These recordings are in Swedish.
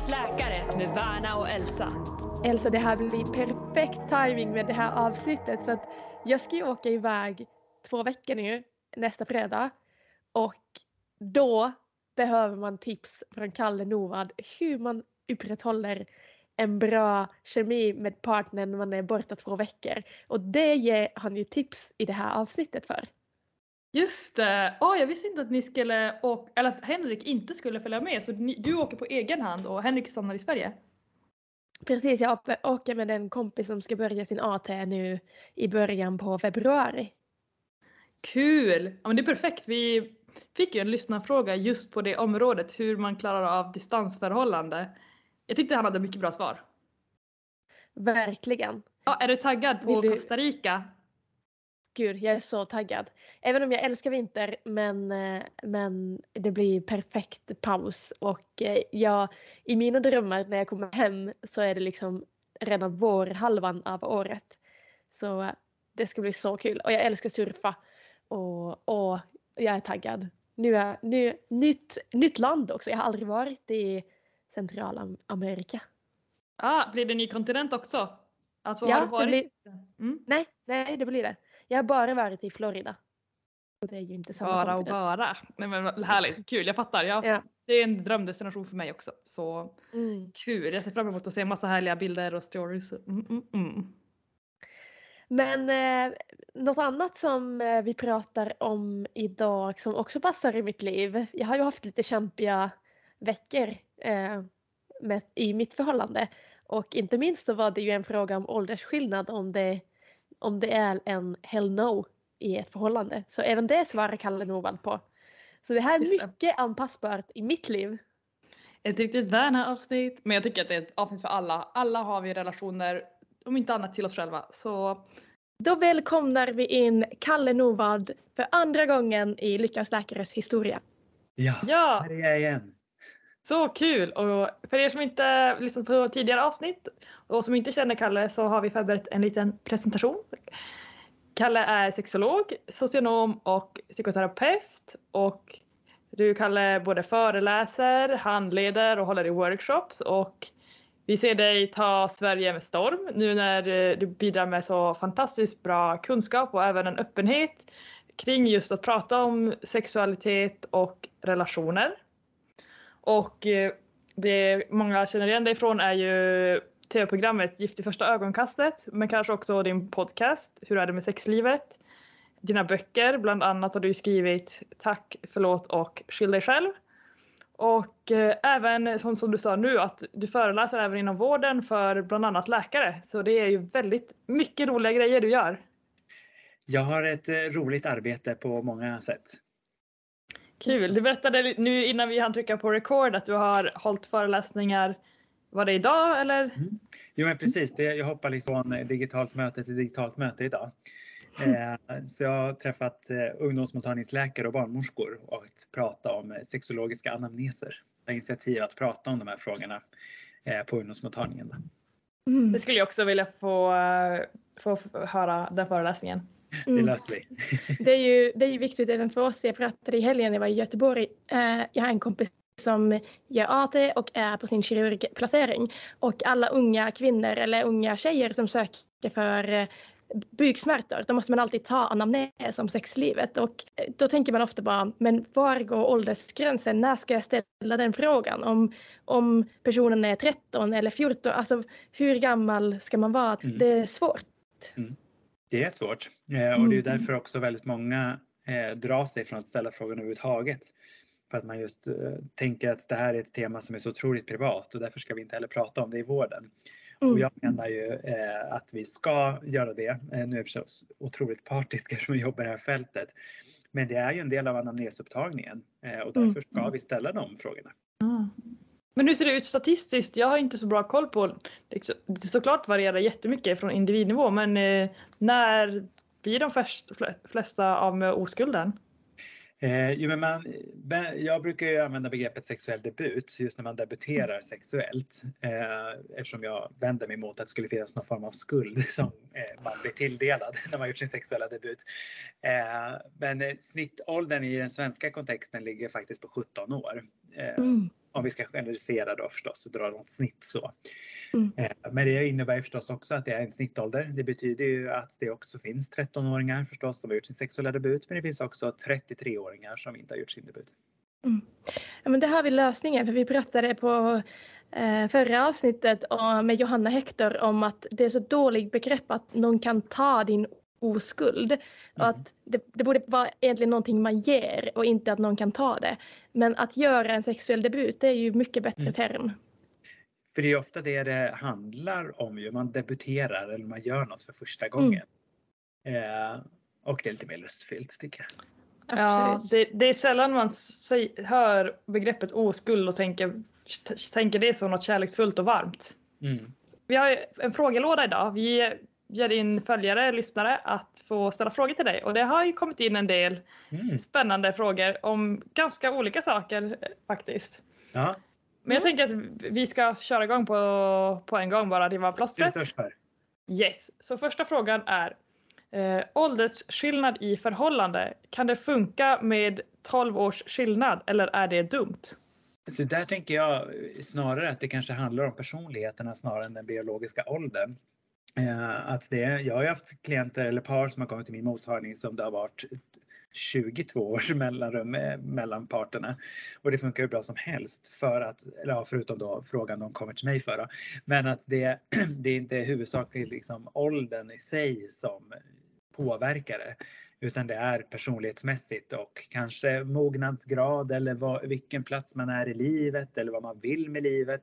Veckans läkare med Värna och Elsa. Elsa, det här blir perfekt timing med det här avsnittet för att jag ska ju åka iväg två veckor nu nästa fredag och då behöver man tips från Kalle Novad hur man upprätthåller en bra kemi med partnern när man är borta två veckor. Och det ger han ju tips i det här avsnittet för. Just det! Oh, jag visste inte att ni skulle åka, eller att Henrik inte skulle följa med så ni, du åker på egen hand och Henrik stannar i Sverige? Precis, jag åker med en kompis som ska börja sin AT nu i början på februari. Kul! Ja, men det är perfekt. Vi fick ju en lyssnarfråga just på det området, hur man klarar av distansförhållande. Jag tyckte han hade mycket bra svar. Verkligen. Ja, är du taggad på du- Costa Rica? Gud, jag är så taggad. Även om jag älskar vinter, men, eh, men det blir perfekt paus. Och eh, jag, i mina drömmar när jag kommer hem så är det liksom redan vårhalvan av året. Så eh, det ska bli så kul. Och jag älskar surfa. Och, och jag är taggad. Nu är nu, nytt, nytt land också. Jag har aldrig varit i Centralamerika. Ah, blir det en ny kontinent också? Alltså har Ja, du det varit? blir, Mm. nej, nej, det blir det. Jag har bara varit i Florida. Och det är ju inte samma Bara och bara. Nej men härligt, kul, jag fattar. Ja, Ja. Det är en drömdestination för mig också. Så Mm. kul, jag ser fram emot att se massa härliga bilder och stories. Mm, mm, mm. Men eh, något annat som eh, vi pratar om idag som också passar i mitt liv. Jag har ju haft lite kämpiga veckor eh, med, i mitt förhållande. Och inte minst så var det ju en fråga om åldersskillnad om det, om det är en hell no i ett förhållande. Så även det svarar Kalle Novald på. Så det här är Just det. mycket anpassbart i mitt liv. Ett riktigt Värna-avsnitt. Men jag tycker att det är ett avsnitt för alla. Alla har vi relationer, om inte annat till oss själva. Så Då välkomnar vi in Kalle Novald för andra gången i Lyckans Läkares historia. Ja, ja, här är jag igen så kul! Och för er som inte lyssnat på tidigare avsnitt och som inte känner Kalle så har vi förberett en liten presentation. Kalle är sexolog, socionom och psykoterapeut och du Kalle både föreläser, handleder och håller i workshops och vi ser dig ta Sverige med storm nu när eh, du bidrar med så fantastiskt bra kunskap och även en öppenhet kring just att prata om sexualitet och relationer. Och eh, det många känner igen dig från är ju tv-programmet Gift i första ögonkastet men kanske också din podcast Hur är det med sexlivet? Dina böcker, bland annat har du skrivit Tack, förlåt och Skyll dig själv. Och eh, även som, som du sa nu att du föreläser även inom vården för bland annat läkare. Så det är ju väldigt mycket roliga grejer du gör. Jag har ett eh, roligt arbete på många sätt. Kul! Du berättade nu innan vi hann trycka på record att du har hållit föreläsningar, var det idag eller? Jo men precis, det, jag hoppar liksom från digitalt möte till digitalt möte idag. Eh, så jag har träffat eh, ungdomsmottagningsläkare och barnmorskor och att prata om eh, sexologiska anamneser. Ta initiativ att prata om de här frågorna eh, på ungdomsmottagningen. Mm. Det skulle jag också vilja få, eh, få höra den föreläsningen. Det Mm. löser vi. Det är, ju, det är ju viktigt även för oss. Jag pratade i helgen jag var i Göteborg. Eh, jag har en kompis som gör AT och är på sin kirurgplacering. Och alla unga kvinnor eller unga tjejer som söker för eh, buksmärtor, då måste man alltid ta anamnes om sexlivet. Och eh, då tänker man ofta bara, men var går åldersgränsen? När ska jag ställa den frågan? Om, om personen är 13 eller 14, alltså hur gammal ska man vara? Mm. Det är svårt. Det är svårt eh, och det är ju Mm. därför också väldigt många eh, drar sig från att ställa frågan överhuvudtaget. För att man just eh, tänker att det här är ett tema som är så otroligt privat och därför ska vi inte heller prata om det i vården. Mm. Och jag menar ju eh, att vi ska göra det. Eh, nu är jag förstås otroligt partisk eftersom jag jobbar i det här fältet. Men det är ju en del av anamnesupptagningen eh, och därför ska vi ställa de frågorna. Men hur ser det ut statistiskt? Jag har inte så bra koll på liksom, det. Såklart varierar jättemycket från individnivå men eh, när blir de flest- flesta av med oskulden? Eh, jo, men man, jag brukar ju använda begreppet sexuell debut just när man debuterar sexuellt eh, eftersom jag vänder mig mot att det skulle finnas någon form av skuld som eh, man blir tilldelad när man gjort sin sexuella debut. Eh, men eh, snittåldern i den svenska kontexten ligger faktiskt på 17 år. Mm. Om vi ska generalisera då förstås och dra något snitt så. Mm. Eh, Men det innebär förstås också att det är en snittålder. Det betyder ju att det också finns 13-åringar förstås som har gjort sin sexuella debut. Men det finns också 33-åringar som inte har gjort sin debut. Ja, men det har vi lösningen för vi pratade på eh, förra avsnittet med Johanna Hector om att det är så dåligt begrepp att någon kan ta din oskuld. Och Mm. att det, det borde vara egentligen någonting man ger och inte att någon kan ta det. Men att göra en sexuell debut det är ju mycket bättre Mm. term. För det är ofta det det handlar om ju. Man debuterar eller man gör något för första gången. Eh, och det är lite mer lustfyllt tycker jag. Ja, det, det är sällan man säg, hör begreppet oskuld och tänker, tänker det som något kärleksfullt och varmt. Mm. Vi har ju en frågelåda idag. Vi ger in följare, lyssnare att få ställa frågor till dig och det har ju kommit in en del Mm. spännande frågor om ganska olika saker eh, faktiskt. Ja, Men jag tänker att vi ska köra igång på, på en gång bara, det var plåstret. Yes, så första frågan är eh, åldersskillnad i förhållande. Kan det funka med 12 års skillnad eller är det dumt? Så där tänker jag snarare att det kanske handlar om personligheterna snarare än den biologiska åldern. Eh, att det, jag har ju haft klienter eller par som har kommit till min mottagning som det har varit 22 års mellanrum eh, mellan parterna. Och det funkar hur bra som helst för att, eller ja, förutom då frågan de kommer till mig för. Då. Men att det, det är inte huvudsakligen liksom åldern i sig som påverkar det. Utan det är personlighetsmässigt och kanske mognadsgrad eller vad, vilken plats man är i livet eller vad man vill med livet.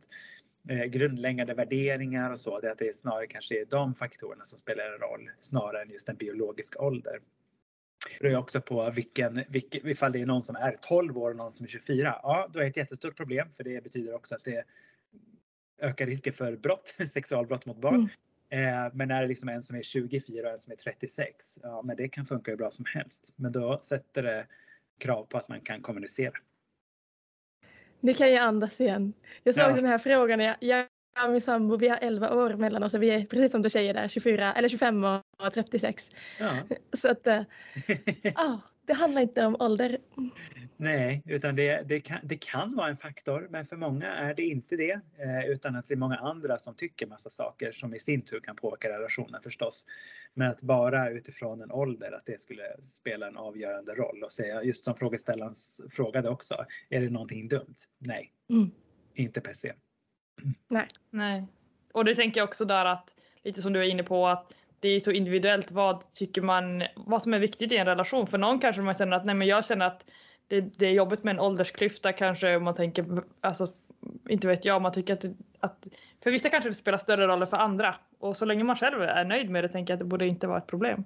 Eh, grundläggande värderingar och så. Det, att det snarare kanske är de faktorerna som spelar en roll snarare än just en biologisk ålder. Det beror också på vilken, vilken, ifall det är någon som är 12 år och någon som är 24. Ja, då är det ett jättestort problem för det betyder också att det ökar risken för brott, sexualbrott mot barn. Eh, men är det liksom en som är 24 och en som är 36, ja men det kan funka hur bra som helst. Men då sätter det krav på att man kan kommunicera. Nu kan jag andas igen. Jag såg Ja. den här frågan. Jag, jag och min sambo vi har 11 år mellan oss och vi är precis som du säger där 24 eller 25 och och 36. Ja. Så att eh, ah, det handlar inte om ålder. Nej, utan det, det, kan, det kan vara en faktor, men för många är det inte det. Eh, utan att det är många andra som tycker massa saker som i sin tur kan påverka relationen förstås. Men att bara utifrån en ålder, att det skulle spela en avgörande roll och säga, just som frågeställaren frågade också, är det någonting dumt? Nej, Mm. inte per se. Nej. Och det tänker jag också där att, lite som du är inne på, att det är så individuellt vad tycker man, vad som är viktigt i en relation. För någon kanske man känner att nej men jag känner att det, det är jobbigt med en åldersklyfta kanske om man tänker, alltså inte vet jag, man tycker att, att för vissa kanske det spelar större roll än för andra. Och så länge man själv är nöjd med det tänker jag att det borde inte vara ett problem.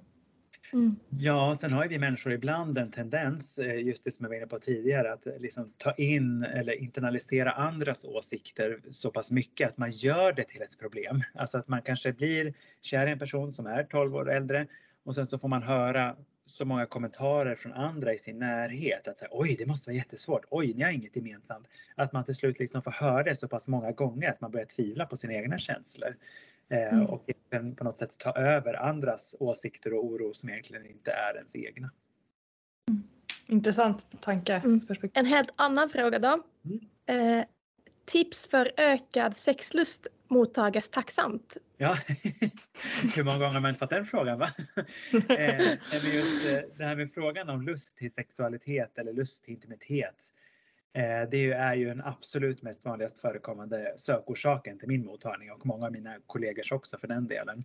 Mm. Ja, sen har ju vi människor ibland en tendens, eh, just det som jag var inne på tidigare, att eh, liksom ta in eller internalisera andras åsikter så pass mycket att man gör det till ett problem. Alltså att man kanske blir kär i en person som är 12 år äldre och sen så får man höra så många kommentarer från andra i sin närhet att säga, oj, det måste vara jättesvårt. Oj, ni har inget gemensamt. Att man till slut liksom får höra det så pass många gånger att man börjar tvivla på sina egna känslor. Eh, Mm. Och på något sätt ta över andras åsikter och oro som egentligen inte är ens egna. Intressant tanke. Mm. En helt annan fråga då. Eh, tips för ökad sexlust mottages tacksamt. Ja, hur många gånger har man inte fått den frågan? Va? eh, just eh, det här med frågan om lust till sexualitet eller lust till intimitet. Eh, det är ju- är ju den absolut mest vanligast förekommande sökorsaken till min mottagning och många av mina kollegors också för den delen.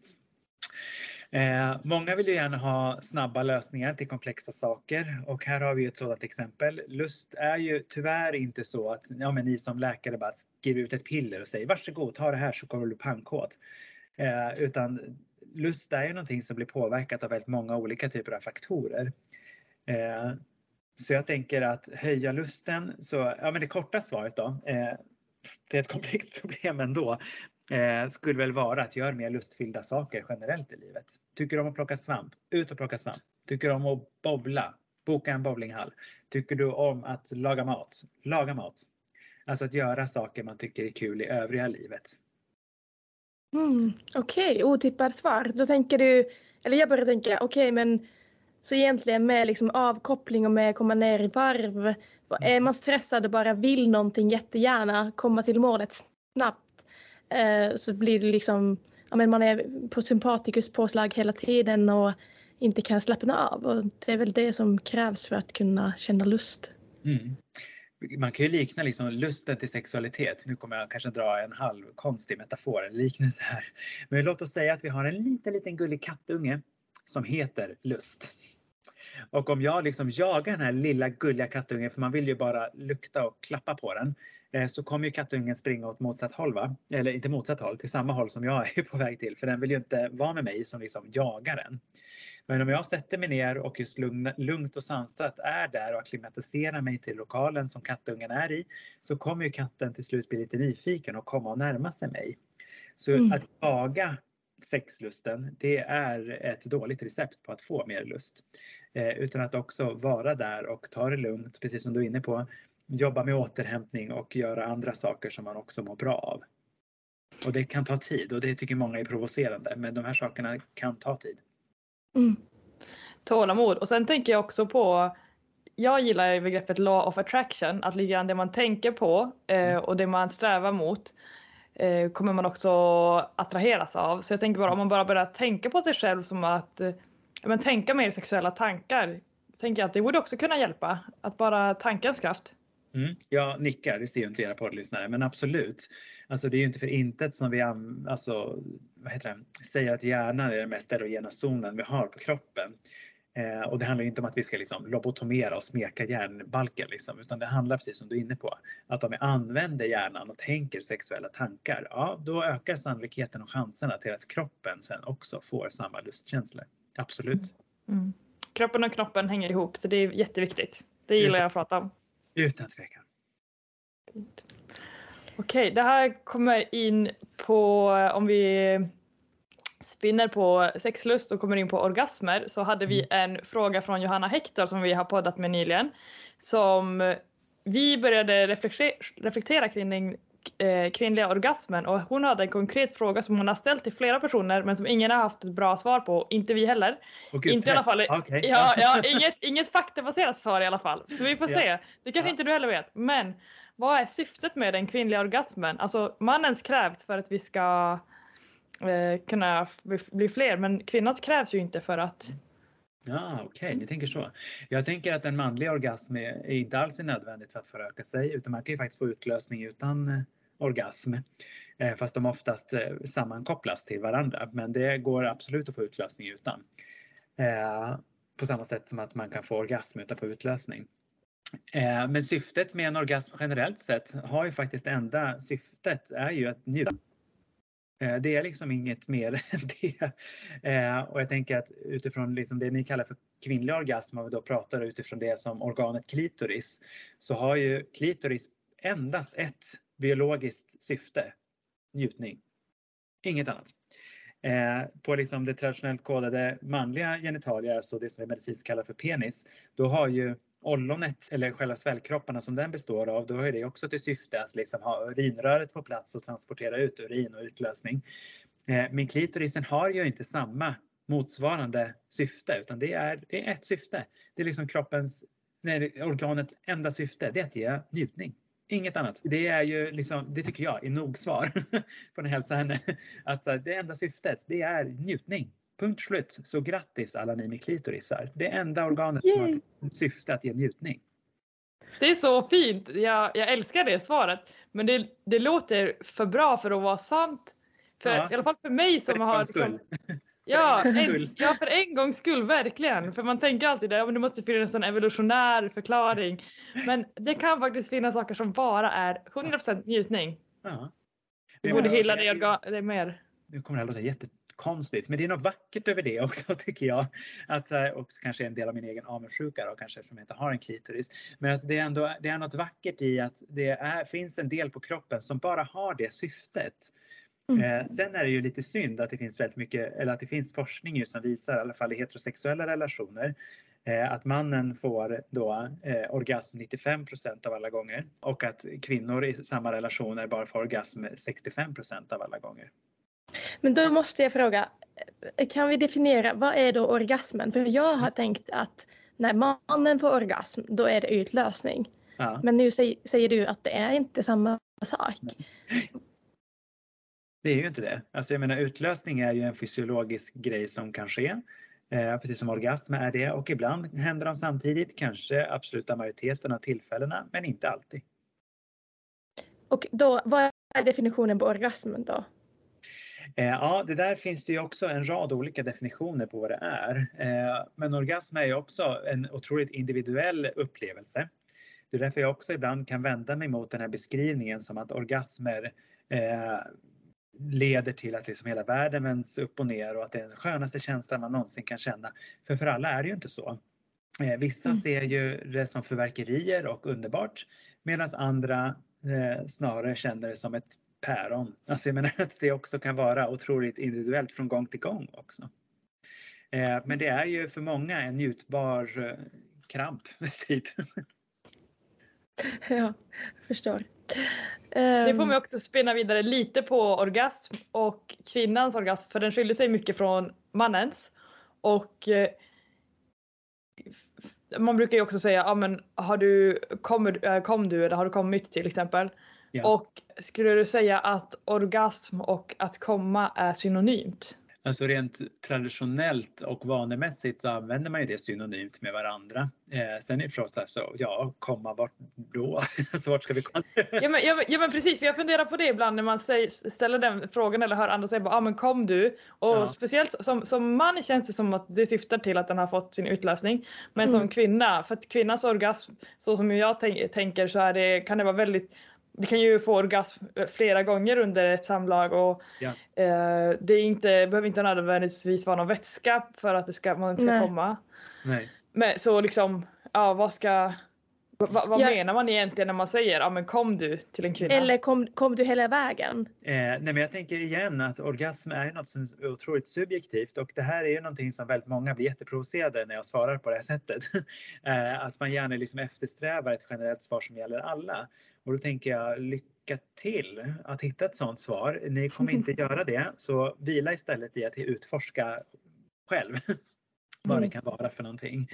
Eh, många vill ju gärna ha snabba lösningar till komplexa saker och här har vi ett sådant exempel. Lust är ju tyvärr inte så att ja, men ni som läkare bara skriver ut ett piller och säger varsågod ta det här så kommer du bli. Eh, utan lust är ju någonting som blir påverkat av väldigt många olika typer av faktorer. Eh, så jag tänker att höja lusten, så ja men det korta svaret då, eh, det är ett komplext problem ändå, eh, skulle väl vara att göra mer lustfyllda saker generellt i livet. Tycker du om att plocka svamp? Ut och plocka svamp. Tycker du om att bowla? Boka en bowlinghall. Tycker du om att laga mat? Laga mat. Alltså att göra saker man tycker är kul i övriga livet. Mm, okej, okay. otippat svar. Då tänker du, eller jag börjar tänka, okej okay, men så egentligen med liksom avkoppling och med att komma ner i varv. Är man stressad och bara vill någonting jättegärna, komma till målet snabbt, Eh, så blir det liksom, ja men man är på sympatikus påslag hela tiden och inte kan slappna av. Och det är väl det som krävs för att kunna känna lust. Mm. Man kan ju likna liksom lusten till sexualitet. Nu kommer jag kanske dra en halv konstig metafor, en liknelse här. Men låt oss säga att vi har en liten, liten gullig kattunge som heter lust. Och om jag liksom jagar den här lilla gulliga kattungen, för man vill ju bara lukta och klappa på den, eh, så kommer ju kattungen springa åt motsatt håll. Va? Eller inte motsatt håll, till samma håll som jag är på väg till. För den vill ju inte vara med mig som liksom jagar den. Men om jag sätter mig ner och just lugna, lugnt och sansat är där och akklimatiserar mig till lokalen som kattungen är i, så kommer ju katten till slut bli lite nyfiken och komma och närma sig mig. Så mm. att jaga sexlusten, det är ett dåligt recept på att få mer lust. Eh, utan att också vara där och ta det lugnt, precis som du är inne på. Jobba med återhämtning och göra andra saker som man också mår bra av. Och det kan ta tid och det tycker många är provocerande, men de här sakerna kan ta tid. Mm. Tålamod. Och sen tänker jag också på jag gillar begreppet law of attraction, att lite grann det man tänker på eh, mm. och det man strävar mot eh, kommer man också attraheras av. Så jag tänker bara om man bara börjar tänka på sig själv som att eh, men, tänka mer sexuella tankar, tänker jag att det borde också kunna hjälpa. Att bara tankens kraft. Mm, jag nickar, det ser ju inte era poddlyssnare, men absolut. Alltså det är ju inte för intet som vi alltså, vad heter det, säger att hjärnan är den mest erogena zonen vi har på kroppen. Eh, och det handlar inte om att vi ska liksom lobotomera och smeka hjärnbalken, liksom, utan det handlar precis som du är inne på, att om vi använder hjärnan och tänker sexuella tankar, ja då ökar sannolikheten och chanserna till att kroppen sen också får samma lustkänslor. Absolut. Mm. mm. Kroppen och knoppen hänger ihop, så det är jätteviktigt. Det gillar Utan, jag att prata om. Utan tvekan. Okej, det här kommer in på om vi spinner på sexlust och kommer in på orgasmer så hade vi mm. en fråga från Johanna Hector som vi har poddat med nyligen som vi började reflektera kring eh, kvinnliga orgasmen och hon hade en konkret fråga som hon har ställt till flera personer men som ingen har haft ett bra svar på, inte vi heller. Gud, inte press. i alla fall. Okay. Ja, ja, inget, inget faktabaserat svar i alla fall. Så vi får ja. se. Det kanske ja. inte du heller vet. Men vad är syftet med den kvinnliga orgasmen? Alltså mannens krävs för att vi ska eh, kunna bli fler men kvinnans krävs ju inte för att Ja, okej, okay, ni tänker så. Jag tänker att en manlig orgasm är inte alls är nödvändigt för att föröka sig utan man kan ju faktiskt få utlösning utan eh, orgasm. Eh, fast de oftast eh, sammankopplas till varandra. Men det går absolut att få utlösning utan. På samma sätt som att man kan få orgasm utan att få utlösning. Men syftet med en orgasm generellt sett har ju faktiskt enda syftet är ju att njuta Eh, det är liksom inget mer än det. Eh, och jag tänker att utifrån liksom det ni kallar för kvinnlig orgasm, om vi då pratar utifrån det som organet klitoris, så har ju klitoris endast ett biologiskt syfte, njutning. Inget annat. Eh, på liksom det traditionellt kodade manliga genitalier, alltså det som vi medicinskt kallar för penis, då har ju ollonet eller själva svällkropparna som den består av, då har det också till syfte att liksom ha urinröret på plats och transportera ut urin och utlösning. Eh, men klitorisen har ju inte samma motsvarande syfte utan det är, det är ett syfte. Det är liksom kroppens, nej, organets enda syfte, det är att ge njutning. Inget annat. Det är ju liksom, det tycker jag är nog svar på att hälsa henne. Att det enda syftet, det är njutning. Punkt slut. Så grattis alla ni med klitorisar. Det enda organet Yay. som har syfte att ge njutning. Det är så fint. Jag, jag älskar det svaret. Men det, det låter för bra för att vara sant. För, ja. I alla fall för mig som för har... Liksom, ja, en, ja, för en gångs skull verkligen. För man tänker alltid att ja, det måste finnas en evolutionär förklaring. Men det kan faktiskt finnas saker som bara är 100% njutning. Ja. Vi borde hylla det, det mer. Nu kommer det här låta jätte konstigt. Men det är något vackert över det också tycker jag. Att, också kanske en del av min egen avundsjuka då, kanske eftersom jag inte har en klitoris. Men att det är ändå det är något vackert i att det är, finns en del på kroppen som bara har det syftet. Mm. Eh, sen är det ju lite synd att det finns väldigt mycket, eller att det finns forskning just som visar, i alla fall i heterosexuella relationer, Eh, att mannen får då eh, orgasm 95% av alla gånger och att kvinnor i samma relationer bara får orgasm 65% av alla gånger. Men då måste jag fråga, kan vi definiera vad är då orgasmen? För jag har tänkt att när mannen får orgasm, då är det utlösning. Ja. Men nu säger, säger du att det är inte samma sak. Det är ju inte det. Alltså jag menar utlösning är ju en fysiologisk grej som kan ske. Eh, precis som orgasm är det och ibland händer de samtidigt, kanske absoluta majoriteten av tillfällena, men inte alltid. Och då, vad är definitionen på orgasmen då? Eh, ja, det där finns det ju också en rad olika definitioner på vad det är. Eh, men orgasm är ju också en otroligt individuell upplevelse. Det är därför jag också ibland kan vända mig mot den här beskrivningen som att orgasmer eh, leder till att liksom hela världen vänds upp och ner och att det är den skönaste känslan man någonsin kan känna. För för alla är det ju inte så. Vissa Mm. ser ju det som förverkerier och underbart medan andra snarare känner det som ett päron. Alltså jag menar att det också kan vara otroligt individuellt från gång till gång också. Eh, men det är ju för många en njutbar eh, kramp, typ. Ja, jag förstår. Det får Ehm, mig också spinna vidare lite på orgasm och kvinnans orgasm för den skiljer sig mycket från mannens. Och eh, man brukar ju också säga, ja men har du, kommer, eh, kom du eller har du kommit till exempel. Ja. Och skulle du säga att orgasm och att komma är synonymt? Alltså rent traditionellt och vanemässigt så använder man ju det synonymt med varandra. Eh, sen är det förstås så, ja, komma vart då? alltså vart ska vi komma? Ja men, ja, men- ja men precis, för jag funderar på det ibland när man säger, ställer den frågan eller hör andra säga bara, ah, men kom du? Och Ja. speciellt som, som man känns det som att det syftar till att den har fått sin utlösning. Men Mm. som kvinna, för att kvinnans orgasm, så som jag tänk, tänker så är det, kan det vara väldigt vi kan ju få orgasm eh, flera gånger under ett samlag och Ja. eh, det är inte, behöver inte nödvändigtvis vara någon vätska för att det ska, man ska Nej. komma. Nej. Men så liksom, ja vad ska, va, vad Ja. menar man egentligen när man säger ja men kom du till en kvinna? Eller kom, kom du hela vägen? Eh, nej men jag tänker igen att orgasm är något som är otroligt subjektivt och det här är ju någonting som väldigt många blir jätteprovocerade när jag svarar på det här sättet. eh, att man gärna liksom eftersträvar ett generellt svar som gäller alla. Och då tänker jag lycka till att hitta ett sådant svar. Ni kommer inte göra det så vila istället i att utforska själv vad det Mm. kan vara för någonting.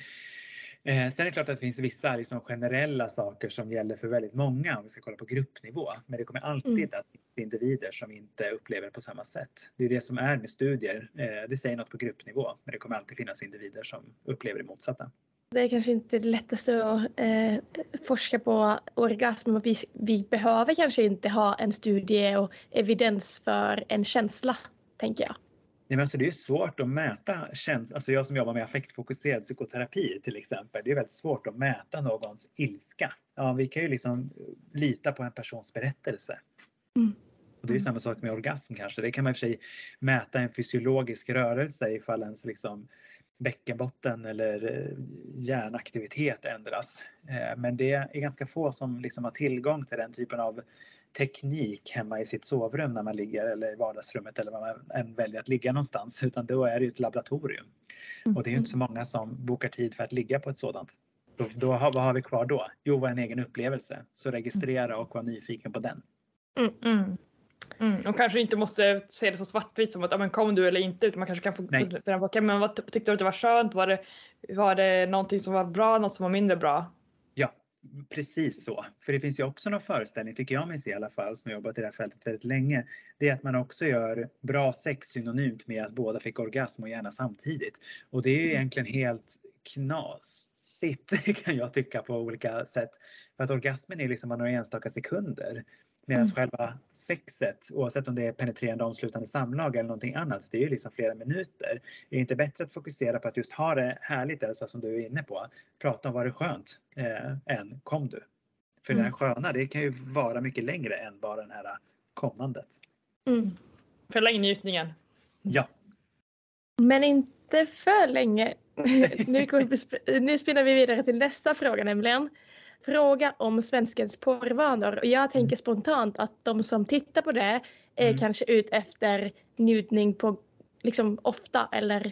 Eh, sen är det klart att det finns vissa liksom, generella saker som gäller för väldigt många om vi ska kolla på gruppnivå. Men det kommer alltid Mm. att finnas individer som inte upplever det på samma sätt. Det är det som är med studier. Eh, det säger något på gruppnivå, men det kommer alltid finnas individer som upplever det motsatta. Det är kanske inte det lättaste att eh, forska på orgasm. Vi, vi behöver kanske inte ha en studie och evidens för en känsla, tänker jag. Nej, men alltså det är svårt att mäta känslor. Alltså jag som jobbar med affektfokuserad psykoterapi till exempel. Det är väldigt svårt att mäta någons ilska. Ja, vi kan ju liksom lita på en persons berättelse. Mm. Och det är samma sak med orgasm kanske. Det kan man i och för sig mäta en fysiologisk rörelse ifall ens liksom bäckenbotten eller eh, hjärnaktivitet ändras. Eh, Men det är ganska få som liksom har tillgång till den typen av teknik hemma i sitt sovrum när man ligger eller i vardagsrummet eller var man än väljer att ligga någonstans utan då är det ett laboratorium. Och det är ju inte så många som bokar tid för att ligga på ett sådant. Då, då har, vad har vi kvar då? Jo, en egen upplevelse. Så registrera och vara nyfiken på den. Mm. Mm. Och kanske inte måste se det så svartvitt som att ja, men kom du eller inte utan man kanske kan få okay, men vad tyckte du att det var skönt? Var det, var det någonting som var bra, något som var mindre bra? Precis så. För det finns ju också någon föreställning, tycker jag mig se i alla fall, som har jobbat i det här fältet väldigt länge. Det är att man också gör bra sex synonymt med att båda fick orgasm och gärna samtidigt. Och det är ju egentligen helt knasigt kan jag tycka på olika sätt. För att orgasmen är liksom bara några enstaka sekunder. Medan Mm. själva sexet, oavsett om det är penetrerande omslutande samlag eller någonting annat, det är ju liksom flera minuter. Är det inte bättre att fokusera på att just ha det härligt, Elsa, som du är inne på? Prata om vad det är skönt, eh, än kom du? För det här Mm. sköna, det kan ju vara mycket längre än bara den här kommandet. Mm. Fälla in njutningen. Ja, Men inte för länge. nu, vi nu spinner vi vidare till nästa fråga nämligen. Fråga om svenskens porrvanor. Och jag tänker spontant att de som tittar på det är Mm. kanske ut efter njutning på liksom ofta eller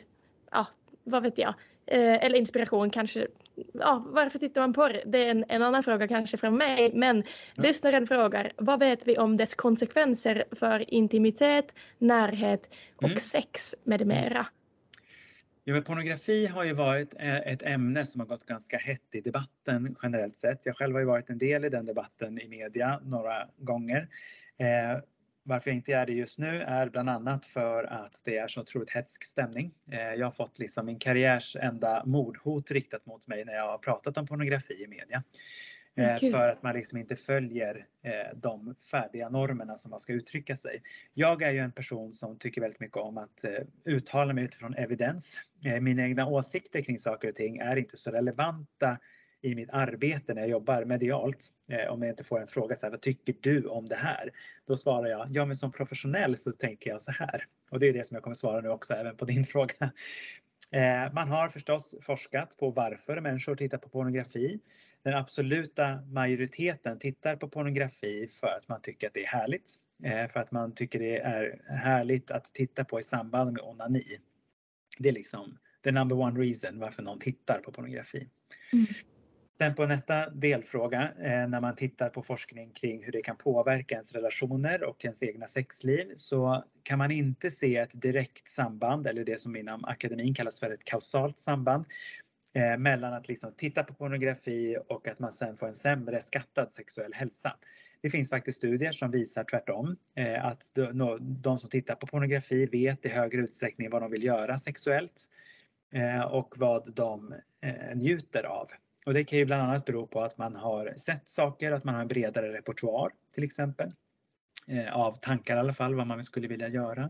ja, vad vet jag. eh, eller inspiration kanske. Ja, varför tittar man porr? Det är en, en annan fråga kanske från mig. Men Ja. lyssnaren frågar, vad vet vi om dess konsekvenser för intimitet, närhet och Mm. sex med mera? Ja, men pornografi har ju varit eh, ett ämne som har gått ganska hett i debatten generellt sett. Jag själv har ju varit en del i den debatten i media några gånger. Eh, varför jag inte är det just nu är bland annat för att det är så otroligt hetsk stämning. Eh, jag har fått liksom min karriärs enda mordhot riktat mot mig när jag har pratat om pornografi i media. Eh, Gud. för att man liksom inte följer eh, de färdiga normerna som man ska uttrycka sig. Jag är ju en person som tycker väldigt mycket om att eh, uttala mig utifrån evidens. Eh, mina egna åsikter kring saker och ting är inte så relevanta i mitt arbete när jag jobbar medialt. Eh, om jag inte får en fråga så här, vad tycker du om det här? Då svarar jag, ja men som professionell så tänker jag så här. Och det är det som jag kommer svara nu också, även på din fråga. Eh, man har förstås forskat på varför människor tittar på pornografi. Den absoluta majoriteten tittar på pornografi för att man tycker att det är härligt. Eh, för att man tycker det är härligt att titta på i samband med onani. Det är liksom the number one reason varför någon tittar på pornografi. Mm. Sen på nästa delfråga, eh, när man tittar på forskning kring hur det kan påverka ens relationer och ens egna sexliv, så kan man inte se ett direkt samband, eller det som inom akademin kallas för ett kausalt samband, eh, mellan att liksom titta på pornografi och att man sen får en sämre skattad sexuell hälsa. Det finns faktiskt studier som visar tvärtom, eh, att de, no- de som tittar på pornografi vet i högre utsträckning vad de vill göra sexuellt eh, och vad de eh, njuter av. Och det kan ju bland annat bero på att man har sett saker, att man har en bredare repertoar till exempel. Eh, av tankar i alla fall, vad man skulle vilja göra.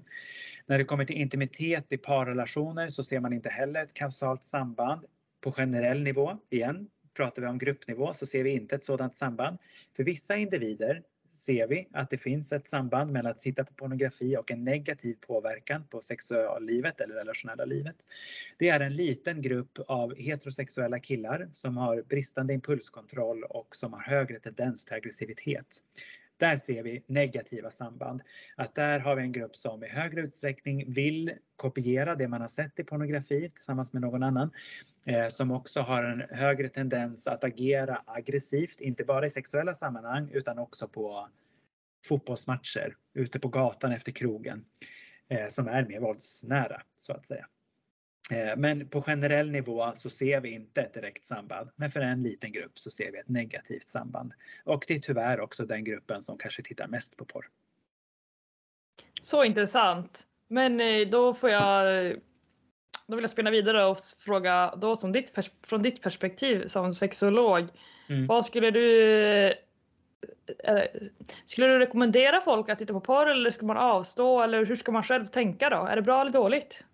När det kommer till intimitet i parrelationer så ser man inte heller ett kausalt samband. På generell nivå, igen, pratar vi om gruppnivå så ser vi inte ett sådant samband. För vissa individer ser vi att det finns ett samband mellan att titta på pornografi och en negativ påverkan på sexuallivet eller relationella livet. Det är en liten grupp av heterosexuella killar som har bristande impulskontroll och som har högre tendens till aggressivitet. Där ser vi negativa samband. Att där har vi en grupp som i högre utsträckning vill kopiera det man har sett i pornografi tillsammans med någon annan. Eh, som också har en högre tendens att agera aggressivt, inte bara i sexuella sammanhang utan också på fotbollsmatcher, ute på gatan efter krogen. Eh, som är mer våldsnära så att säga. Eh, Men på generell nivå så ser vi inte ett direkt samband. Men för en liten grupp så ser vi ett negativt samband. Och det är tyvärr också den gruppen som kanske tittar mest på porr. Så intressant. Men eh, då får jag då vill jag spinna vidare och fråga då som ditt från ditt perspektiv som sexolog. Mm. Vad skulle du eh, skulle du rekommendera folk att titta på porr eller ska man avstå eller hur ska man själv tänka då? Är det bra eller dåligt?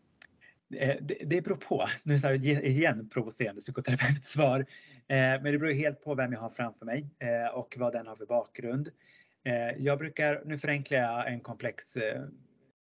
Eh, Det, det beror på. Nu är det igen provocerande psykoterapeutsvar. Eh, Men det beror helt på vem jag har framför mig eh, och vad den har för bakgrund. Eh, Jag brukar, nu förenklar jag en komplex eh,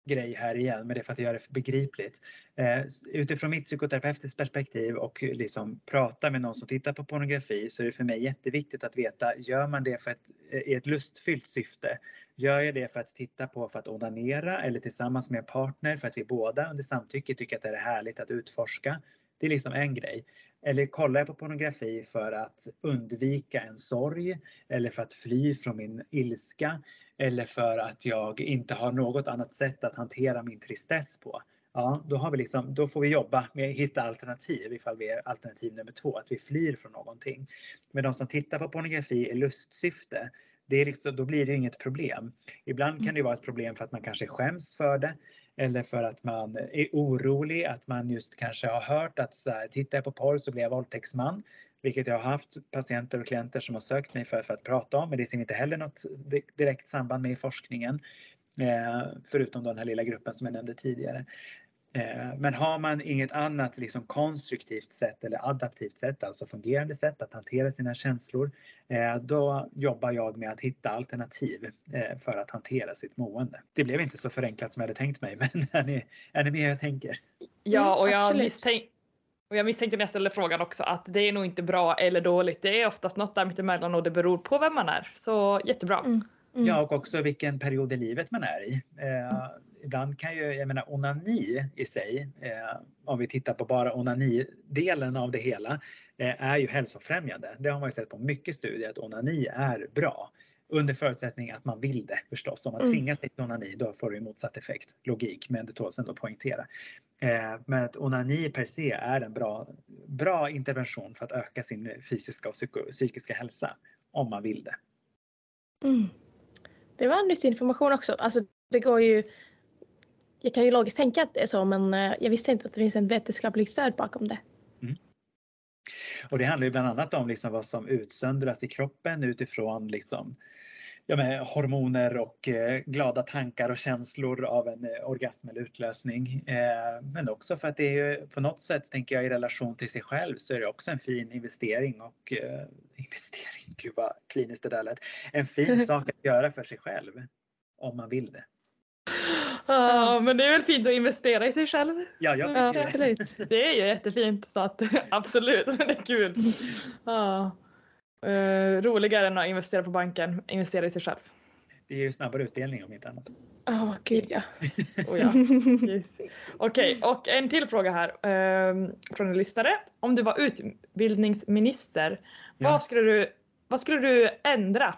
grej här igen, men det är för att göra det begripligt. Eh, Utifrån mitt psykoterapeutiskt perspektiv och liksom prata med någon som tittar på pornografi så är det för mig jätteviktigt att veta, gör man det för ett, eh, i ett lustfyllt syfte? Gör jag det för att titta på för att onanera eller tillsammans med en partner för att vi båda under samtycke tycker att det är härligt att utforska? Det är liksom en grej. Eller kollar jag på pornografi för att undvika en sorg eller för att fly från min ilska eller för att jag inte har något annat sätt att hantera min tristess på. Ja, då, har vi liksom, då får vi jobba med att hitta alternativ ifall vi är alternativ nummer två, att vi flyr från någonting. Men de som tittar på pornografi i lustsyfte, det är liksom, då blir det inget problem. Ibland kan det vara ett problem för att man kanske skäms för det eller för att man är orolig, att man just kanske har hört att så här, tittar jag på porr så blir jag våldtäktsman. Vilket jag har haft patienter och klienter som har sökt mig för, för att prata om, men det ser vi inte heller något di- direkt samband med i forskningen. Eh, förutom den här lilla gruppen som jag nämnde tidigare. Eh, men har man inget annat liksom konstruktivt sätt eller adaptivt sätt, alltså fungerande sätt att hantera sina känslor, eh, då jobbar jag med att hitta alternativ eh, för att hantera sitt mående. Det blev inte så förenklat som jag hade tänkt mig, men är ni, är ni med hur jag tänker? Ja, Mm, och jag, absolut. Och jag misstänkte när jag ställde frågan också att det är nog inte bra eller dåligt. Det är oftast något där mittemellan och det beror på vem man är. Så jättebra. Mm. Mm. Ja, och också vilken period i livet man är i. Eh, ibland kan ju, jag menar onani i sig, eh, om vi tittar på bara onani-delen av det hela, eh, är ju hälsofrämjande. Det har man ju sett på mycket studier att onani är bra. Under förutsättning att man vill det förstås. Om man Mm. tvingas till onani då får det ju motsatt effekt. Logik, men det tåls ändå att poängtera. Eh, men att onani per se är en bra, bra intervention för att öka sin fysiska och psyko, psykiska hälsa. Om man vill det. Mm. Det var nyttig information också. Alltså, det går ju... Jag kan ju logiskt tänka att det är så men eh, jag visste inte att det finns en vetenskaplig stöd bakom det. Och det handlar ju bland annat om liksom vad som utsöndras i kroppen utifrån liksom, ja, men, hormoner och eh, glada tankar och känslor av en eh, orgasm eller utlösning. Eh, men också för att det är ju på något sätt, tänker jag, i relation till sig själv så är det också en fin investering och eh, investering, gud vad kliniskt det där lät. En fin sak att göra för sig själv om man vill det. Ja, men det är väl fint att investera i sig själv. Ja, jag Ja, tycker det. absolut. Det är ju jättefint så att absolut, men det är kul. Ja. Eh, roligare än att investera på banken, investera i sig själv. Det ger ju snabbare utdelning om inte annat. Ja, gud ja. Oh, ja. Yes. Okej, och en till fråga här ehm, från en lyssnare. Om du var utbildningsminister, Ja. vad, skulle du, vad skulle du ändra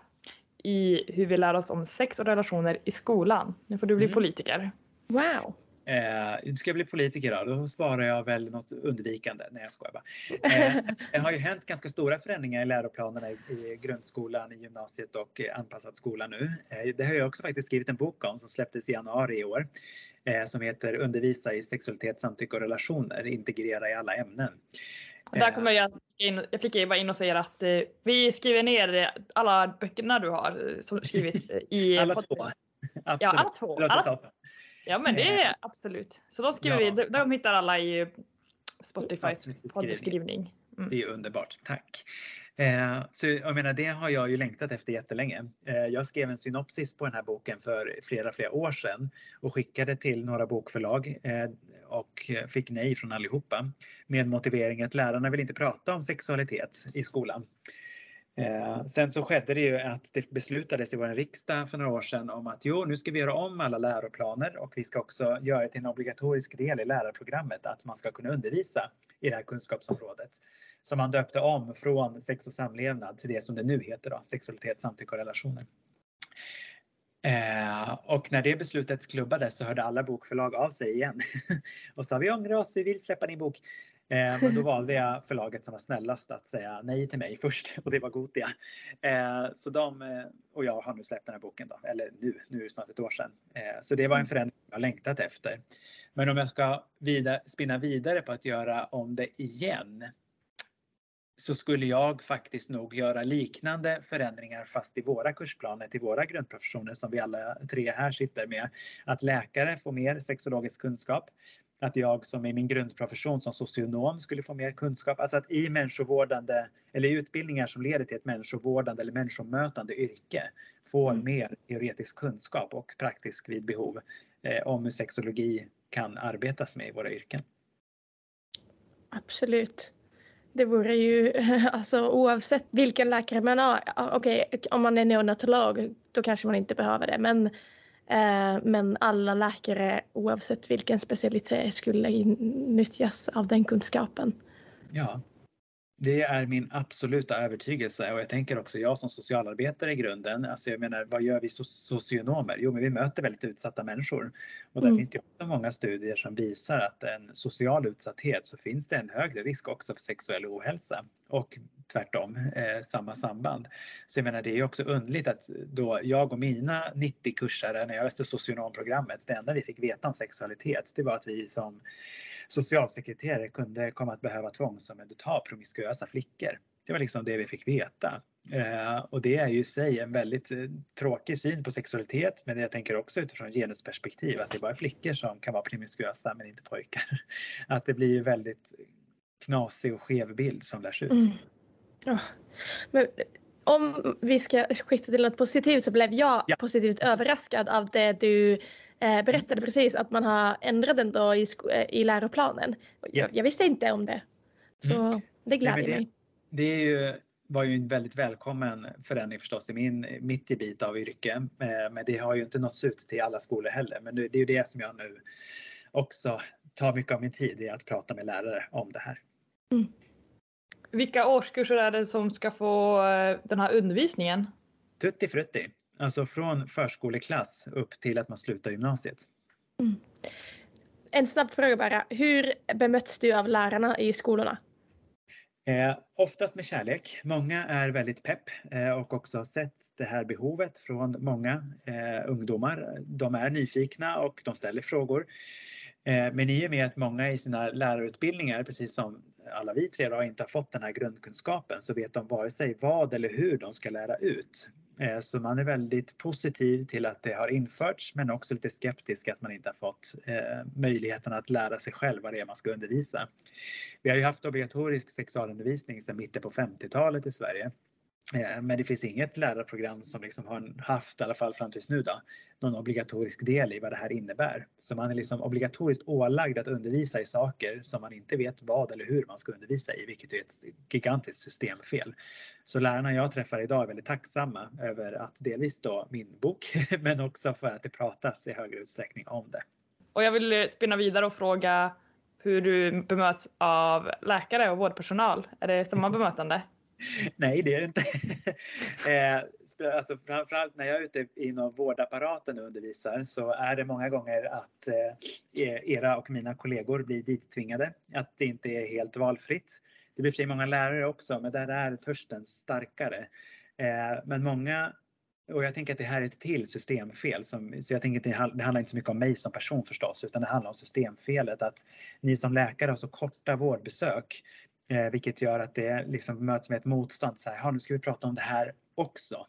i hur vi lär oss om sex och relationer i skolan? Nu får du bli Mm. politiker. Wow. Eh, ska jag bli politiker då? Då svarar jag väl något undvikande. Nej, jag skojar bara. Eh, det har ju hänt ganska stora förändringar i läroplanerna i, i grundskolan, i gymnasiet och anpassad skola nu. Eh, det har jag också faktiskt skrivit en bok om som släpptes i januari i år. Eh, som heter Undervisa i sexualitet, samtycke och relationer, integrera i alla ämnen. Där Eh, kommer jag, in, jag flickar bara in och säger att eh, vi skriver ner eh, alla böckerna du har som skrivit i Alla två. Absolut. Ja, alla två. Alla toppen. Ja men det är absolut. Så de skriver Ja. vi, de, de hittar alla i Spotifys poddbeskrivning. Mm. Det är underbart, tack. Eh, så jag menar, det har jag ju längtat efter jättelänge. Eh, jag skrev en synopsis på den här boken för flera, flera år sedan och skickade till några bokförlag eh, och fick nej från allihopa med motivering att lärarna vill inte prata om sexualitet i skolan. Eh, sen så skedde det ju att det beslutades i vår riksdag för några år sedan om att jo, nu ska vi göra om alla läroplaner och vi ska också göra det till en obligatorisk del i lärarprogrammet att man ska kunna undervisa i det här kunskapsområdet. Som man döpte om från sex och samlevnad till det som det nu heter då, sexualitet, samtycke och relationer. Eh, och när det beslutet klubbades så hörde alla bokförlag av sig igen och sa vi ångrar oss, vi vill släppa din bok. Eh, men då valde jag förlaget som var snällast att säga nej till mig först och det var Gotia. Eh, så de, eh, och jag har nu släppt den här boken då, eller nu, nu är det snart ett år sedan. Eh, så det var en förändring jag längtat efter. Men om jag ska vidare, spinna vidare på att göra om det igen så skulle jag faktiskt nog göra liknande förändringar fast i våra kursplaner till våra grundprofessioner som vi alla tre här sitter med. Att läkare får mer sexologisk kunskap. Att jag som i min grundprofession som socionom skulle få mer kunskap. Alltså att i människovårdande eller i utbildningar som leder till ett människovårdande eller människomötande yrke får Mm. mer teoretisk kunskap och praktisk vid behov eh, om hur sexologi kan arbetas med i våra yrken. Absolut. Det vore ju alltså oavsett vilken läkare man har. Okej, om man är neonatolog då kanske man inte behöver det. Men, men alla läkare oavsett vilken specialitet skulle nyttjas av den kunskapen. Ja, det är min absoluta övertygelse och jag tänker också jag som socialarbetare i grunden. Alltså jag menar, vad gör vi so- socionomer? Jo, men vi möter väldigt utsatta människor och där Mm. finns det också många studier som visar att en social utsatthet så finns det en högre risk också för sexuell ohälsa och tvärtom eh, samma samband. Så jag menar, det är ju också underligt att då jag och mina 90 kursare när jag läste socionomprogrammet, det enda vi fick veta om sexualitet, det var att vi som socialsekreterare kunde komma att behöva tvångsomhänderta promiskuösa flickor. Det var liksom det vi fick veta. Eh, och det är ju i sig en väldigt eh, tråkig syn på sexualitet men jag tänker också utifrån genusperspektiv att det är bara flickor som kan vara promiskuösa men inte pojkar. Att det blir ju väldigt knasig och skev bild som lärs ut. Mm. Men om vi ska skifta till något positivt så blev jag Ja. positivt överraskad av det du eh, berättade precis att man har ändrat den då i, eh, i läroplanen. Jag, Yes. jag visste inte om det. Så det gläder men det- mig. Det är ju var ju en väldigt välkommen förändring förstås i min, mitt gebit av yrke. Eh, men det har ju inte nåtts ut till alla skolor heller. Men det är ju det som jag nu också tar mycket av min tid i att prata med lärare om det här. Mm. Vilka årskurser är det som ska få eh, den här undervisningen? Tutti frutti, alltså från förskoleklass upp till att man slutar gymnasiet. Mm. En snabb fråga bara. Hur bemöts du av lärarna i skolorna? Eh, oftast med kärlek. Många är väldigt pepp eh, och också har sett det här behovet från många eh, ungdomar. De är nyfikna och de ställer frågor. Eh, men i och med att många i sina lärarutbildningar, precis som alla vi tre då, inte har fått den här grundkunskapen så vet de vare sig vad eller hur de ska lära ut. Eh, så man är väldigt positiv till att det har införts men också lite skeptisk att man inte har fått eh, möjligheten att lära sig själv vad det är man ska undervisa. Vi har ju haft obligatorisk sexualundervisning sedan mitten på 50-talet i Sverige Eh, men det finns inget lärarprogram som liksom har haft, i alla fall fram tills nu, då, någon obligatorisk del i vad det här innebär. Så man är liksom obligatoriskt ålagd att undervisa i saker som man inte vet vad eller hur man ska undervisa i, vilket är ett gigantiskt systemfel. Så lärarna jag träffar idag är väldigt tacksamma över att delvis då min bok, men också för att det pratas i högre utsträckning om det. Och jag vill spinna vidare och fråga hur du bemöts av läkare och vårdpersonal. Är det samma bemötande? Nej, det är det inte. eh, alltså framförallt när jag är ute inom vårdapparaten och undervisar så är det många gånger att eh, e- era och mina kollegor blir dittvingade. Att det inte är helt valfritt. Det blir för många lärare också, men där är törsten starkare. Eh, men många och jag tänker att det här är ett till systemfel. Som, så jag tänker att det, det handlar inte så mycket om mig som person förstås, utan det handlar om systemfelet. Att ni som läkare har så korta vårdbesök Eh, vilket gör att det liksom möts med ett motstånd. Så här, nu ska vi prata om det här också.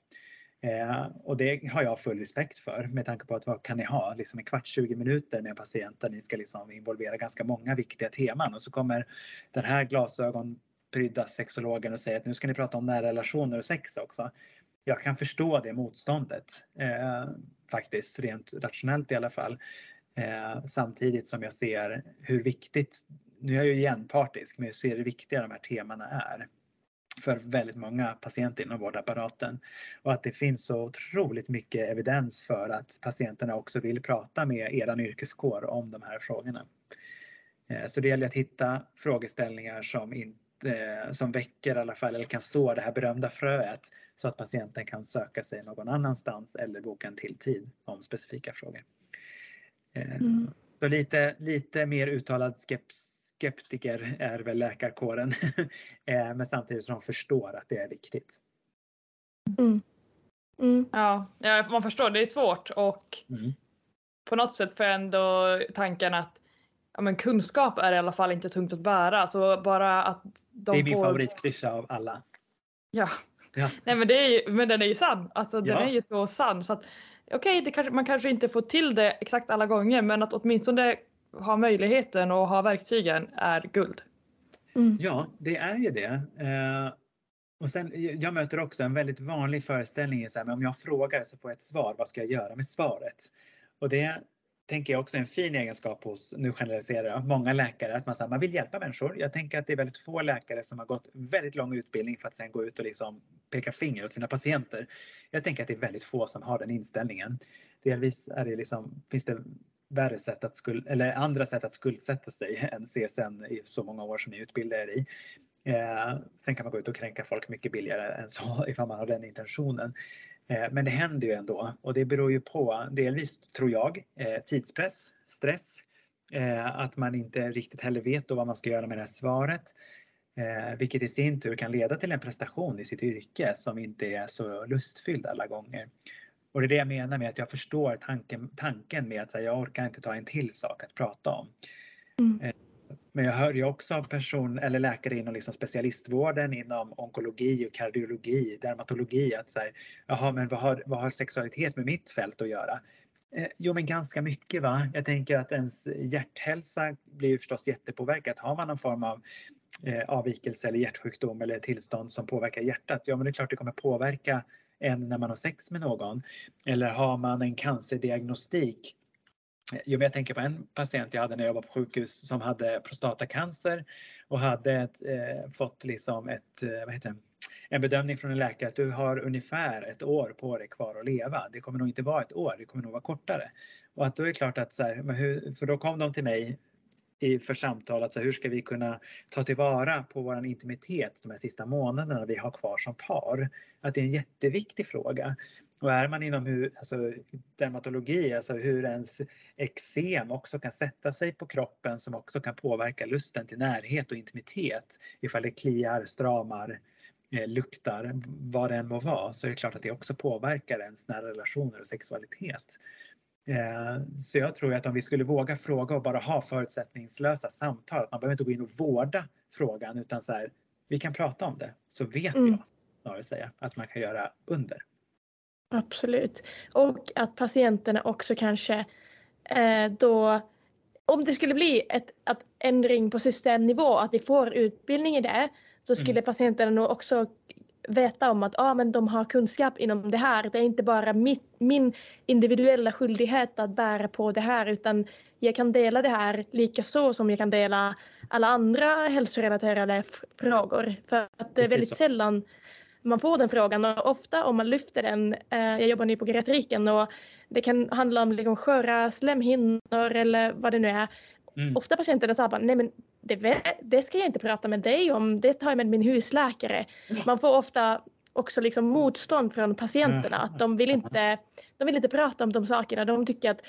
Eh, och det har jag full respekt för med tanke på att vad kan ni ha? Liksom en kvart, 20 minuter med patienten. ni ska liksom involvera ganska många viktiga teman och så kommer den här glasögonprydda sexologen och säger att nu ska ni prata om nära relationer och sex också. Jag kan förstå det motståndet eh, faktiskt, rent rationellt i alla fall. Eh, samtidigt som jag ser hur viktigt nu är jag ju igen partisk, men jag ser hur viktiga de här temana är för väldigt många patienter inom vårdapparaten. Och att det finns så otroligt mycket evidens för att patienterna också vill prata med er yrkeskår om de här frågorna. Eh, så det gäller att hitta frågeställningar som, inte, som väcker i alla fall, eller kan så det här berömda fröet så att patienten kan söka sig någon annanstans eller boka en till tid om specifika frågor. Eh, mm. Så lite, lite mer uttalad skeps skeptiker är väl läkarkåren. Eh, men samtidigt som de förstår att det är viktigt. Mm. Mm. Ja, man förstår. Det är svårt och mm. på något sätt får jag ändå tanken att ja, men kunskap är i alla fall inte tungt att bära. Så bara att de det är min får... favoritklyscha av alla. Ja. ja. Nej men, det är ju, men den är ju sann. Alltså, den ja. är ju så sann. Så att, okej, okay, kanske, man kanske inte får till det exakt alla gånger men att åtminstone ha möjligheten och ha verktygen är guld. Mm. Ja, det är ju det. Eh, och sen, jag möter också en väldigt vanlig föreställning så här, men om jag frågar så får jag ett svar, vad ska jag göra med svaret? Och det tänker jag också är en fin egenskap hos, nu generaliserar jag, många läkare, att man, här, man vill hjälpa människor. Jag tänker att det är väldigt få läkare som har gått väldigt lång utbildning för att sen gå ut och liksom peka finger åt sina patienter. Jag tänker att det är väldigt få som har den inställningen. Delvis är det liksom, finns det värre sätt att skuld, eller andra sätt att skuldsätta sig än CSN i så många år som ni utbildar er i. Eh, sen kan man gå ut och kränka folk mycket billigare än så ifall man har den intentionen. Eh, men det händer ju ändå och det beror ju på delvis, tror jag, eh, tidspress, stress, eh, att man inte riktigt heller vet då vad man ska göra med det här svaret. Eh, vilket i sin tur kan leda till en prestation i sitt yrke som inte är så lustfylld alla gånger. Och det är det jag menar med att jag förstår tanken, tanken med att säga, jag orkar inte ta en till sak att prata om. Mm. Eh, men jag hör ju också av person eller läkare inom liksom specialistvården inom onkologi och kardiologi, dermatologi att så jaha men vad har, vad har sexualitet med mitt fält att göra? Eh, jo men ganska mycket va. Jag tänker att ens hjärthälsa blir ju förstås jättepåverkat. Har man någon form av eh, avvikelse eller hjärtsjukdom eller tillstånd som påverkar hjärtat, ja men det är klart det kommer påverka än när man har sex med någon? Eller har man en cancerdiagnostik? Jo, jag tänker på en patient jag hade när jag var på sjukhus som hade prostatacancer och hade ett, eh, fått liksom ett, eh, vad heter det, en bedömning från en läkare att du har ungefär ett år på dig kvar att leva. Det kommer nog inte vara ett år, det kommer nog vara kortare. Och att då är det klart att så här, hur, för då kom de till mig i, för samtal Alltså hur ska vi kunna ta tillvara på vår intimitet de här sista månaderna vi har kvar som par. Att det är en jätteviktig fråga. Och är man inom hur, alltså, dermatologi, alltså hur ens eksem också kan sätta sig på kroppen som också kan påverka lusten till närhet och intimitet ifall det kliar, stramar, eh, luktar, vad det än må vara, så är det klart att det också påverkar ens nära relationer och sexualitet. Eh, så jag tror att om vi skulle våga fråga och bara ha förutsättningslösa samtal, att man behöver inte gå in och vårda frågan utan så här, vi kan prata om det, så vet Mm. jag snarare säga att man kan göra under. Absolut. Och att patienterna också kanske eh, då, om det skulle bli ett, att ändring på systemnivå, att vi får utbildning i det, så skulle Mm. patienterna nog också veta om att ah, men de har kunskap inom det här. Det är inte bara mitt, min individuella skyldighet att bära på det här utan jag kan dela det här lika så som jag kan dela alla andra hälsorelaterade frågor. För att det är väldigt så. sällan man får den frågan och ofta om man lyfter den, eh, jag jobbar nu på geriatriken och det kan handla om liksom sköra slemhinnor eller vad det nu är. Mm. Ofta patienterna sa bara, nej men det, det ska jag inte prata med dig om, det tar jag med min husläkare. Man får ofta också liksom motstånd från patienterna, att de vill inte, de vill inte prata om de sakerna. De tycker att,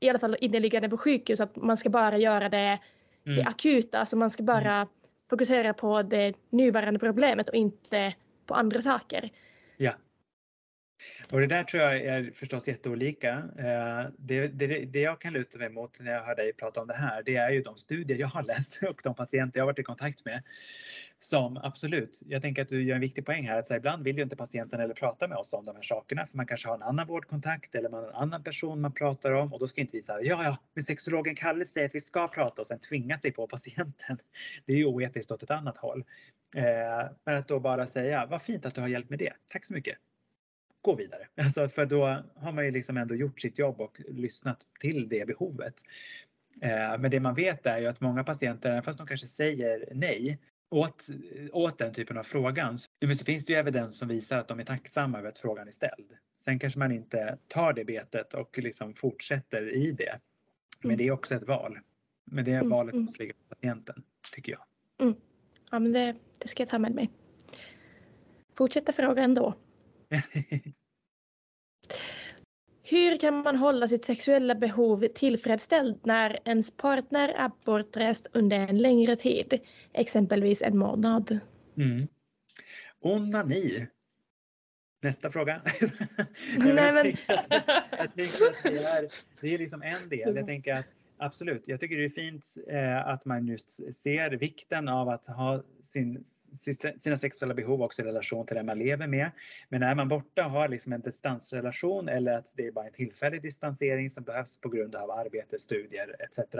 i alla fall inneliggande på sjukhus, att man ska bara göra det, det Mm. akuta, alltså man ska bara fokusera på det nuvarande problemet och inte på andra saker. Ja. Och det där tror jag är förstås jätteolika. Eh, det, det, det jag kan luta mig mot när jag hör dig prata om det här, det är ju de studier jag har läst och de patienter jag har varit i kontakt med. Som absolut, jag tänker att du gör en viktig poäng här, att så här, ibland vill ju inte patienten eller prata med oss om de här sakerna, för man kanske har en annan vårdkontakt eller man har en annan person man pratar om och då ska inte vi säga ja, ja, men sexologen Kalle säger att vi ska prata och sen tvinga sig på patienten. Det är ju oetiskt åt ett annat håll. Eh, men att då bara säga, vad fint att du har hjälpt med det. Tack så mycket gå vidare. Alltså för då har man ju liksom ändå gjort sitt jobb och lyssnat till det behovet. Eh, Men det man vet är ju att många patienter, även fast de kanske säger nej åt, åt den typen av frågan, så finns det ju evidens som visar att de är tacksamma över att frågan är ställd. Sen kanske man inte tar det betet och liksom fortsätter i det. Men Mm. det är också ett val. Men det Mm, valet mm. måste ligga på patienten, tycker jag. Ja men det, det ska jag ta med mig. Fortsätta fråga ändå. Hur kan man hålla sitt sexuella behov tillfredsställt när ens partner är bortrest under en längre tid? Exempelvis en månad. Mm. Onani. Nästa fråga. Nej, jag, men- tänker att, jag tänker att det är, det är liksom en del. Jag tänker att absolut, jag tycker det är fint eh, att man just ser vikten av att ha sin, sina sexuella behov också i relation till den man lever med. Men är man borta och har liksom en distansrelation eller att det är bara en tillfällig distansering som behövs på grund av arbete, studier etc.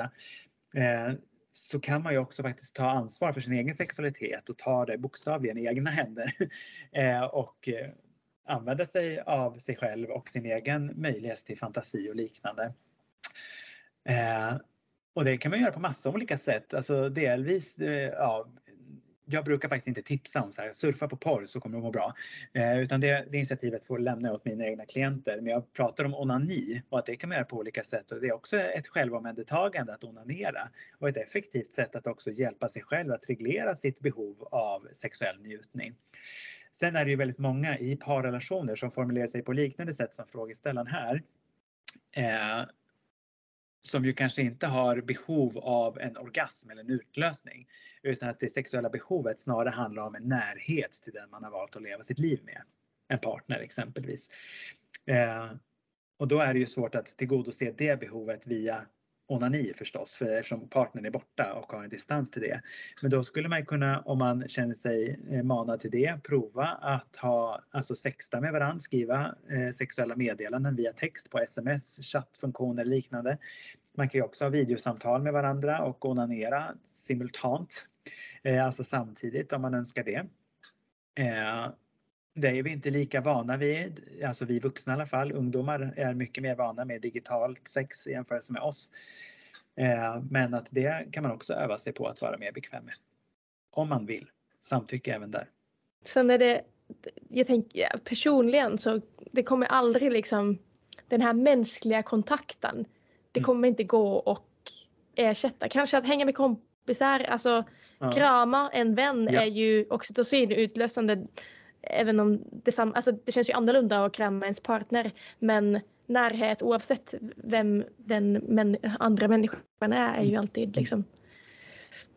Eh, så kan man ju också faktiskt ta ansvar för sin egen sexualitet och ta det bokstavligen i egna händer. Eh, och eh, använda sig av sig själv och sin egen möjlighet till fantasi och liknande. Eh, och det kan man göra på massa olika sätt. Alltså delvis, eh, ja, jag brukar faktiskt inte tipsa om så här, surfa på porr så kommer det må bra. Eh, utan det, det initiativet får jag lämna åt mina egna klienter. Men jag pratar om onani och att det kan man göra på olika sätt. Och det är också ett självomhändertagande att onanera. Och ett effektivt sätt att också hjälpa sig själv att reglera sitt behov av sexuell njutning. Sen är det ju väldigt många i parrelationer som formulerar sig på liknande sätt som frågeställaren här. Eh, som ju kanske inte har behov av en orgasm eller en utlösning. Utan att det sexuella behovet snarare handlar om en närhet till den man har valt att leva sitt liv med. En partner exempelvis. Eh, och då är det ju svårt att tillgodose det behovet via onani förstås, för eftersom partnern är borta och har en distans till det. Men då skulle man kunna, om man känner sig eh, manad till det, prova att ha, alltså sexta med varandra, skriva eh, sexuella meddelanden via text på sms, chattfunktioner eller liknande. Man kan ju också ha videosamtal med varandra och onanera simultant, eh, alltså samtidigt om man önskar det. Eh, det är vi inte lika vana vid, alltså vi vuxna i alla fall. Ungdomar är mycket mer vana med digitalt sex i jämförelse med oss. Eh, Men att det kan man också öva sig på att vara mer bekväm med. Om man vill. Samtycke även där. sen är det, jag tänker personligen så det kommer aldrig liksom den här mänskliga kontakten. Det Mm. kommer inte gå och ersätta. Kanske att hänga med kompisar, alltså Ja. krama en vän Ja. är ju oxytocin utlösande. Även om det, sam- alltså, det känns ju annorlunda att krama ens partner. Men närhet oavsett vem den män- andra människan är är ju alltid liksom.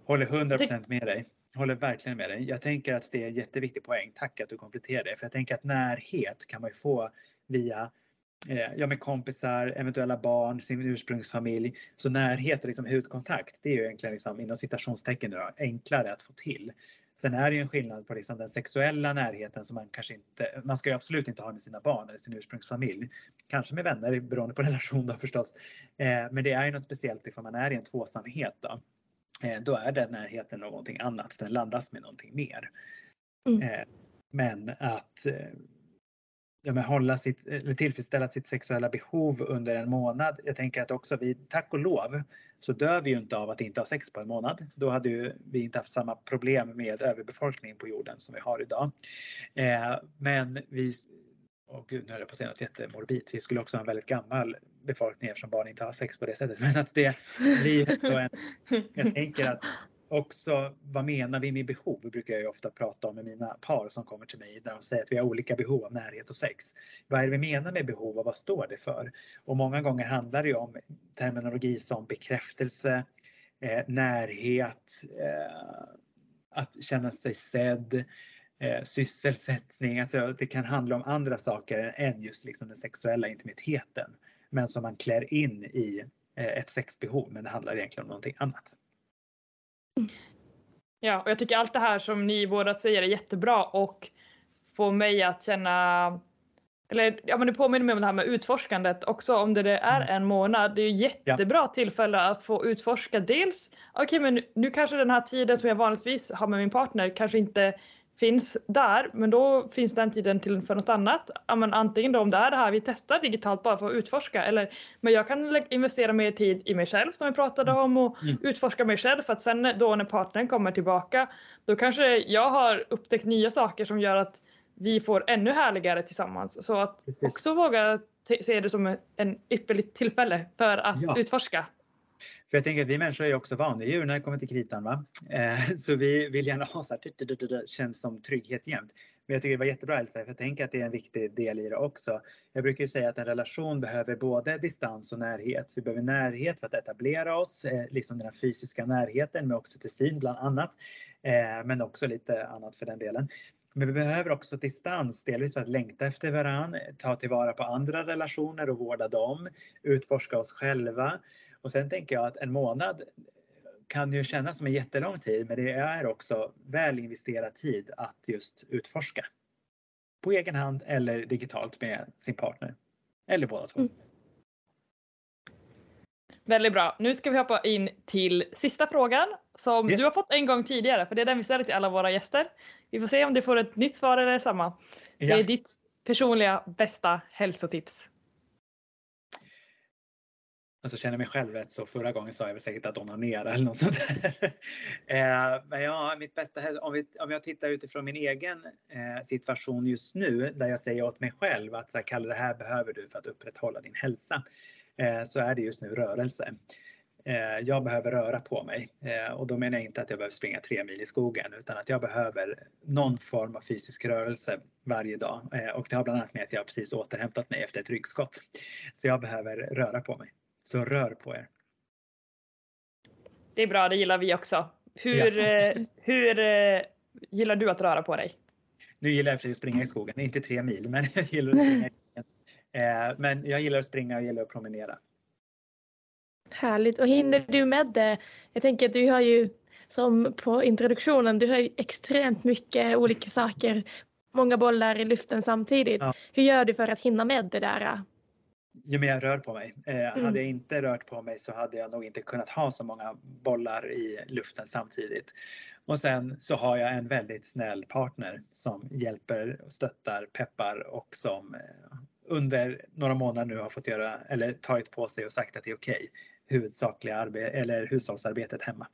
Håller 100% med dig. Håller verkligen med dig. Jag tänker att det är en jätteviktig poäng. Tack att du kompletterar det. För jag tänker att närhet kan man ju få via eh, ja, med kompisar, eventuella barn, sin ursprungsfamilj. Så närhet och liksom hudkontakt, det är ju egentligen liksom, inom citationstecken då, enklare att få till. Sen är det ju en skillnad på liksom den sexuella närheten som man kanske inte, man ska ju absolut inte ha med sina barn eller sin ursprungsfamilj. Kanske med vänner beroende på relation då förstås. Eh, men det är ju något speciellt ifall man är i en tvåsamhet då. Eh, då är den närheten någonting annat. Den laddas med någonting mer. Mm. Eh, men att eh, ja, men hålla sitt, eller tillfredsställa sitt sexuella behov under en månad. Jag tänker att också vi, tack och lov, så dör vi ju inte av att inte ha sex på en månad. Då hade ju vi inte haft samma problem med överbefolkning på jorden som vi har idag. Eh, men vi, och gud nu höll jag på att säga något jättemorbid. Vi skulle också ha en väldigt gammal befolkning eftersom barn inte har sex på det sättet. Men att det blir en, jag tänker att också vad menar vi med behov? Det brukar jag ju ofta prata om med mina par som kommer till mig där de säger att vi har olika behov av närhet och sex. Vad är det vi menar med behov och vad står det för? Och många gånger handlar det ju om terminologi som bekräftelse, eh, närhet, eh, att känna sig sedd, eh, sysselsättning. Alltså det kan handla om andra saker än just liksom den sexuella intimiteten. Men som man klär in i eh, ett sexbehov. Men det handlar egentligen om någonting annat. Ja, och jag tycker allt det här som ni båda säger är jättebra och får mig att känna eller ja, men det påminner mig om det här med utforskandet också om det, är Mm. en månad. Det är ju jättebra tillfälle att få utforska dels, okej men nu kanske den här tiden som jag vanligtvis har med min partner kanske inte finns där, men då finns den tiden till för något annat. Men antingen då om det är det här vi testar digitalt bara för att utforska eller men jag kan investera mer tid i mig själv som vi pratade om och Mm. utforska mig själv för att sen då när partnern kommer tillbaka då kanske jag har upptäckt nya saker som gör att vi får ännu härligare tillsammans. Så att Precis. också våga se det som en ypperligt tillfälle för att Ja. utforska. För jag tänker att vi människor är också vanedjur när det kommer till kritan. Va? Eh, så vi vill gärna ha så här, känns som trygghet jämt. Men jag tycker det var jättebra Elsa, för jag tänker att det är en viktig del i det också. Jag brukar ju säga att en relation behöver både distans och närhet. Vi behöver närhet för att etablera oss, eh, liksom den här fysiska närheten med oxytocin bland annat. Eh, men också lite annat för den delen. Men vi behöver också distans, delvis för att längta efter varann, ta tillvara på andra relationer och vårda dem, utforska oss själva. Och sen tänker jag att en månad kan ju kännas som en jättelång tid, men det är också väl investerad tid att just utforska. På egen hand eller digitalt med sin partner. Eller båda två. Mm. Väldigt bra. Nu ska vi hoppa in till sista frågan som Yes. du har fått en gång tidigare för det är den vi ställer till alla våra gäster. Vi får se om du får ett nytt svar eller samma. Det Ja. är ditt personliga bästa hälsotips. Alltså känner mig själv rätt så förra gången sa jag väl säkert att onanera eller något sånt där. eh, men ja, mitt bästa om, vi, om jag tittar utifrån min egen eh, situation just nu där jag säger åt mig själv att så här, Kalle det här behöver du för att upprätthålla din hälsa. Eh, så är det just nu rörelse. Eh, jag behöver röra på mig eh, och då menar jag inte att jag behöver springa tre mil i skogen utan att jag behöver någon form av fysisk rörelse varje dag. Eh, och det har bland annat med att jag precis återhämtat mig efter ett ryggskott. Så jag behöver röra på mig. Så rör på er. Det är bra, det gillar vi också. Hur, Ja. eh, hur eh, gillar du att röra på dig? Nu gillar jag för sig att springa i skogen, inte tre mil, men jag gillar att springa. Eh, men jag gillar att springa och gillar att promenera. Härligt. Och hinner du med det? Jag tänker att du har ju som på introduktionen, du har ju extremt mycket olika saker, många bollar i luften samtidigt. Ja. Hur gör du för att hinna med det där? Ju mer jag rör på mig. Eh, Mm. Hade jag inte rört på mig så hade jag nog inte kunnat ha så många bollar i luften samtidigt. Och sen så har jag en väldigt snäll partner som hjälper, stöttar, peppar och som eh, under några månader nu har fått göra eller tagit på sig och sagt att det är okej. Huvudsakliga arbe- eller hushållsarbetet hemma.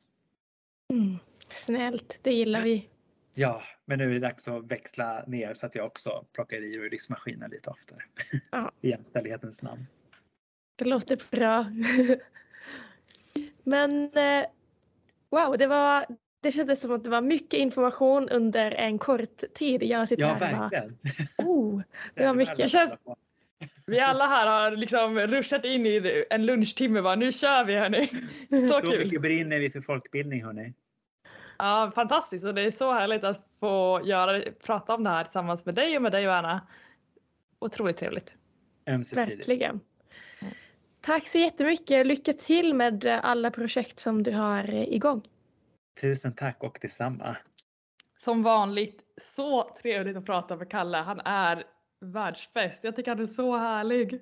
Mm. Snällt, det gillar vi. Ja, men nu är det dags att växla ner så att jag också plockar i ur diskmaskinen lite oftare. Ja. I jämställdhetens namn. Det låter bra. Men eh, wow, det, var, det kändes som att det var mycket information under en kort tid. Jag sitter Ja, här och bara, verkligen. oh, det var mycket. Känns- Vi alla här har liksom ruschat in i en lunchtimme bara, nu kör vi hörni. Så Så kul. mycket brinner vi för folkbildning hörni. Ja, fantastiskt och det är så härligt att få göra, prata om det här tillsammans med dig och med dig och Anna. Otroligt trevligt. Ömsesidigt. Verkligen. Tack så jättemycket. Lycka till med alla projekt som du har igång. Tusen tack och detsamma. Som vanligt så trevligt att prata med Kalle. Han är världsbäst. Jag tycker han är så härlig.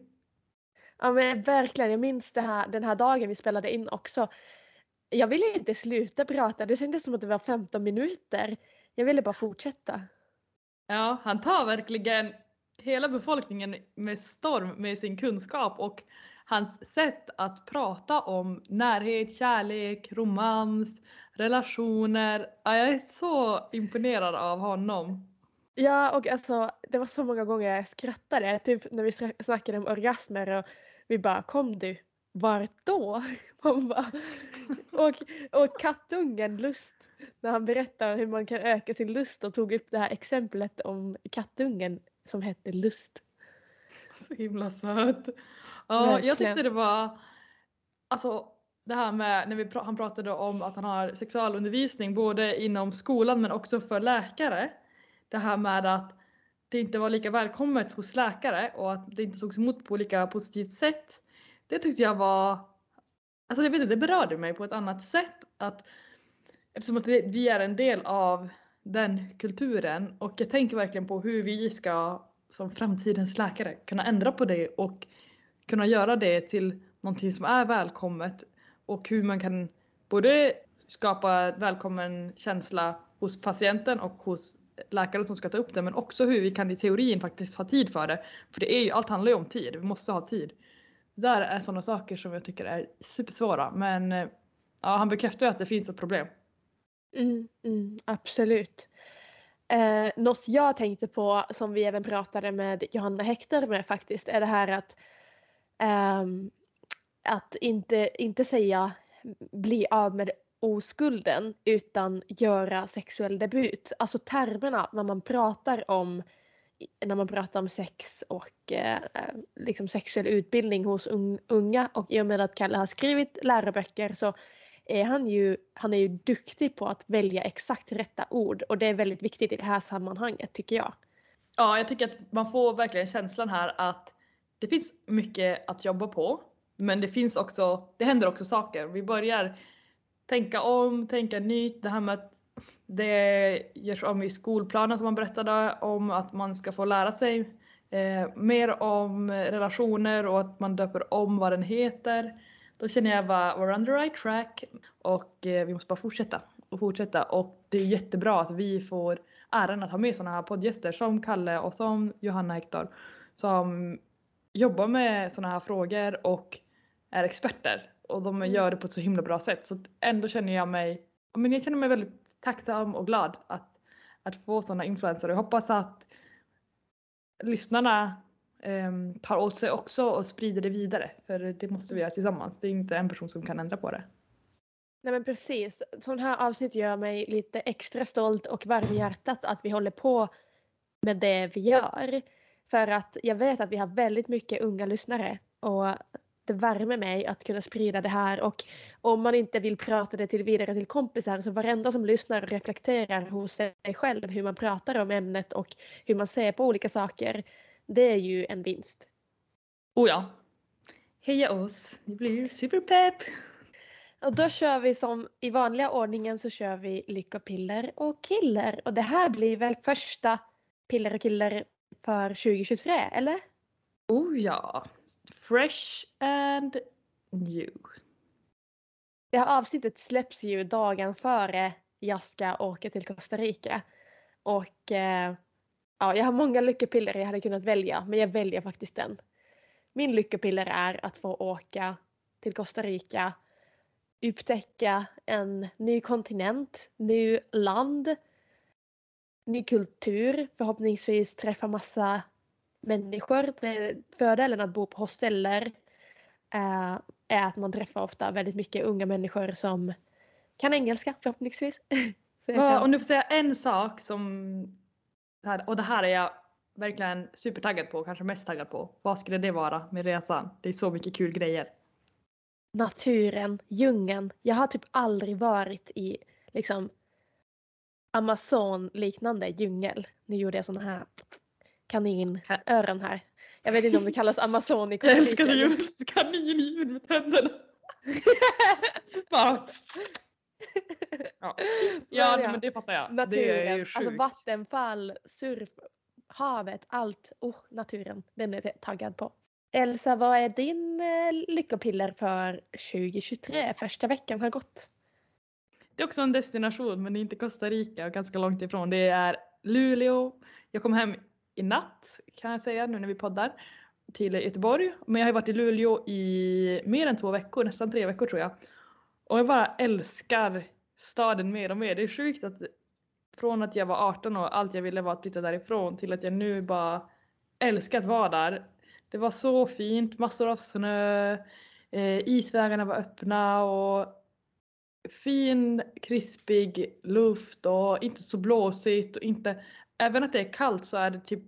Ja men verkligen, jag minns det här, den här dagen vi spelade in också. Jag ville inte sluta prata, det kändes som att det var 15 minuter. Jag ville bara fortsätta. Ja, han tar verkligen hela befolkningen med storm med sin kunskap och hans sätt att prata om närhet, kärlek, romans, relationer. Ja, jag är så imponerad av honom. Ja och alltså det var så många gånger jag skrattade, typ när vi sna- snackade om orgasmer och vi bara kom du, vart då? Man bara, och, och kattungen lust, när han berättade hur man kan öka sin lust och tog upp det här exemplet om kattungen som hette lust. Så himla söt. Ja, jag tyckte det var, alltså det här med när vi pra- han pratade om att han har sexualundervisning både inom skolan men också för läkare. Det här med att det inte var lika välkommet hos läkare och att det inte togs emot på lika positivt sätt. Det tyckte jag var, alltså jag vet inte, det berörde mig på ett annat sätt. Att, eftersom att det, vi är en del av den kulturen och jag tänker verkligen på hur vi ska som framtidens läkare kunna ändra på det och kunna göra det till någonting som är välkommet och hur man kan både skapa välkommen känsla hos patienten och hos läkaren som ska ta upp det men också hur vi kan i teorin faktiskt ha tid för det. För det är ju, allt handlar ju om tid, vi måste ha tid. Där är sådana saker som jag tycker är supersvåra men eh, ja, han bekräftar ju att det finns ett problem. Mm, mm, absolut. Eh, något jag tänkte på som vi även pratade med Johanna Hector med faktiskt är det här att eh, att inte, inte säga bli av med oskulden utan göra sexuell debut. Alltså termerna när man pratar om när man pratar om sex och eh, eh liksom sexuell utbildning hos unga och i och med att Kalle har skrivit läroböcker så är han ju, han är ju duktig på att välja exakt rätta ord och det är väldigt viktigt i det här sammanhanget tycker jag. Ja, jag tycker att man får verkligen känslan här att det finns mycket att jobba på. Men det finns också, det händer också saker. Vi börjar tänka om, tänka nytt. Det här med att det görs om i skolplanen som man berättade om att man ska få lära sig eh, mer om relationer och att man döper om vad den heter. Då känner jag bara, we're on the right track och eh, vi måste bara fortsätta och fortsätta och det är jättebra att vi får äran att ha med sådana här poddgäster som Kalle och som Johanna Hector som jobbar med sådana här frågor och är experter och de Mm. gör det på ett så himla bra sätt så ändå känner jag mig, men jag känner mig väldigt tacksam och glad att, att få sådana influenser jag hoppas att lyssnarna eh, tar åt sig också och sprider det vidare för det måste vi göra tillsammans. Det är inte en person som kan ändra på det. Nej men precis, sådana här avsnitt gör mig lite extra stolt och varm i hjärtat att vi håller på med det vi gör. För att jag vet att vi har väldigt mycket unga lyssnare och det värmer mig att kunna sprida det här och om man inte vill prata det till vidare till kompisar så varenda som lyssnar och reflekterar hos sig själv hur man pratar om ämnet och hur man ser på olika saker. Det är ju en vinst. Oh ja. Heja oss, vi blir superpepp! Och då kör vi som i vanliga ordningen så kör vi lyckopiller och killer. Och det här blir väl första piller och killer för 2023, eller? Oh ja. Fresh and new. Det här avsnittet släpps ju dagen före jag ska åka till Costa Rica. Och eh, ja, jag har många lyckopiller jag hade kunnat välja, men jag väljer faktiskt den. Min lyckopiller är att få åka till Costa Rica, upptäcka en ny kontinent, ny land, ny kultur, förhoppningsvis träffa massa människor. Fördelen att bo på hosteller eh, är att man träffar ofta väldigt mycket unga människor som kan engelska förhoppningsvis. Så kan- om du får säga en sak som, och det här är jag verkligen supertaggad på, kanske mest taggad på. Vad skulle det vara med resan? Det är så mycket kul grejer. naturen, djungeln. Jag har typ aldrig varit i liksom Amazon-liknande djungel. Nu gjorde jag såna här kaninöron här. Jag vet inte om det kallas Amazon i Jag älskar ju kaninljud med tänderna. Bara, ja, ja Men det fattar jag. det är Naturen, ju alltså sjukt. vattenfall, surf, havet, allt. Oh, naturen, den är jag taggad på. Elsa, vad är din eh, lyckopiller för 2023? Första veckan har gått. Det är också en destination men det är inte Costa Rica, ganska långt ifrån. Det är Luleå. Jag kom hem i natt kan jag säga nu när vi poddar till Göteborg. Men jag har ju varit i Luleå i mer än två veckor, nästan tre veckor tror jag. Och jag bara älskar staden mer och mer. Det är sjukt att från att jag var 18 och allt jag ville var att flytta därifrån till att jag nu bara älskar att vara där. Det var så fint, massor av snö, eh, isvägarna var öppna och fin krispig luft och inte så blåsigt och inte, även att det är kallt så är det typ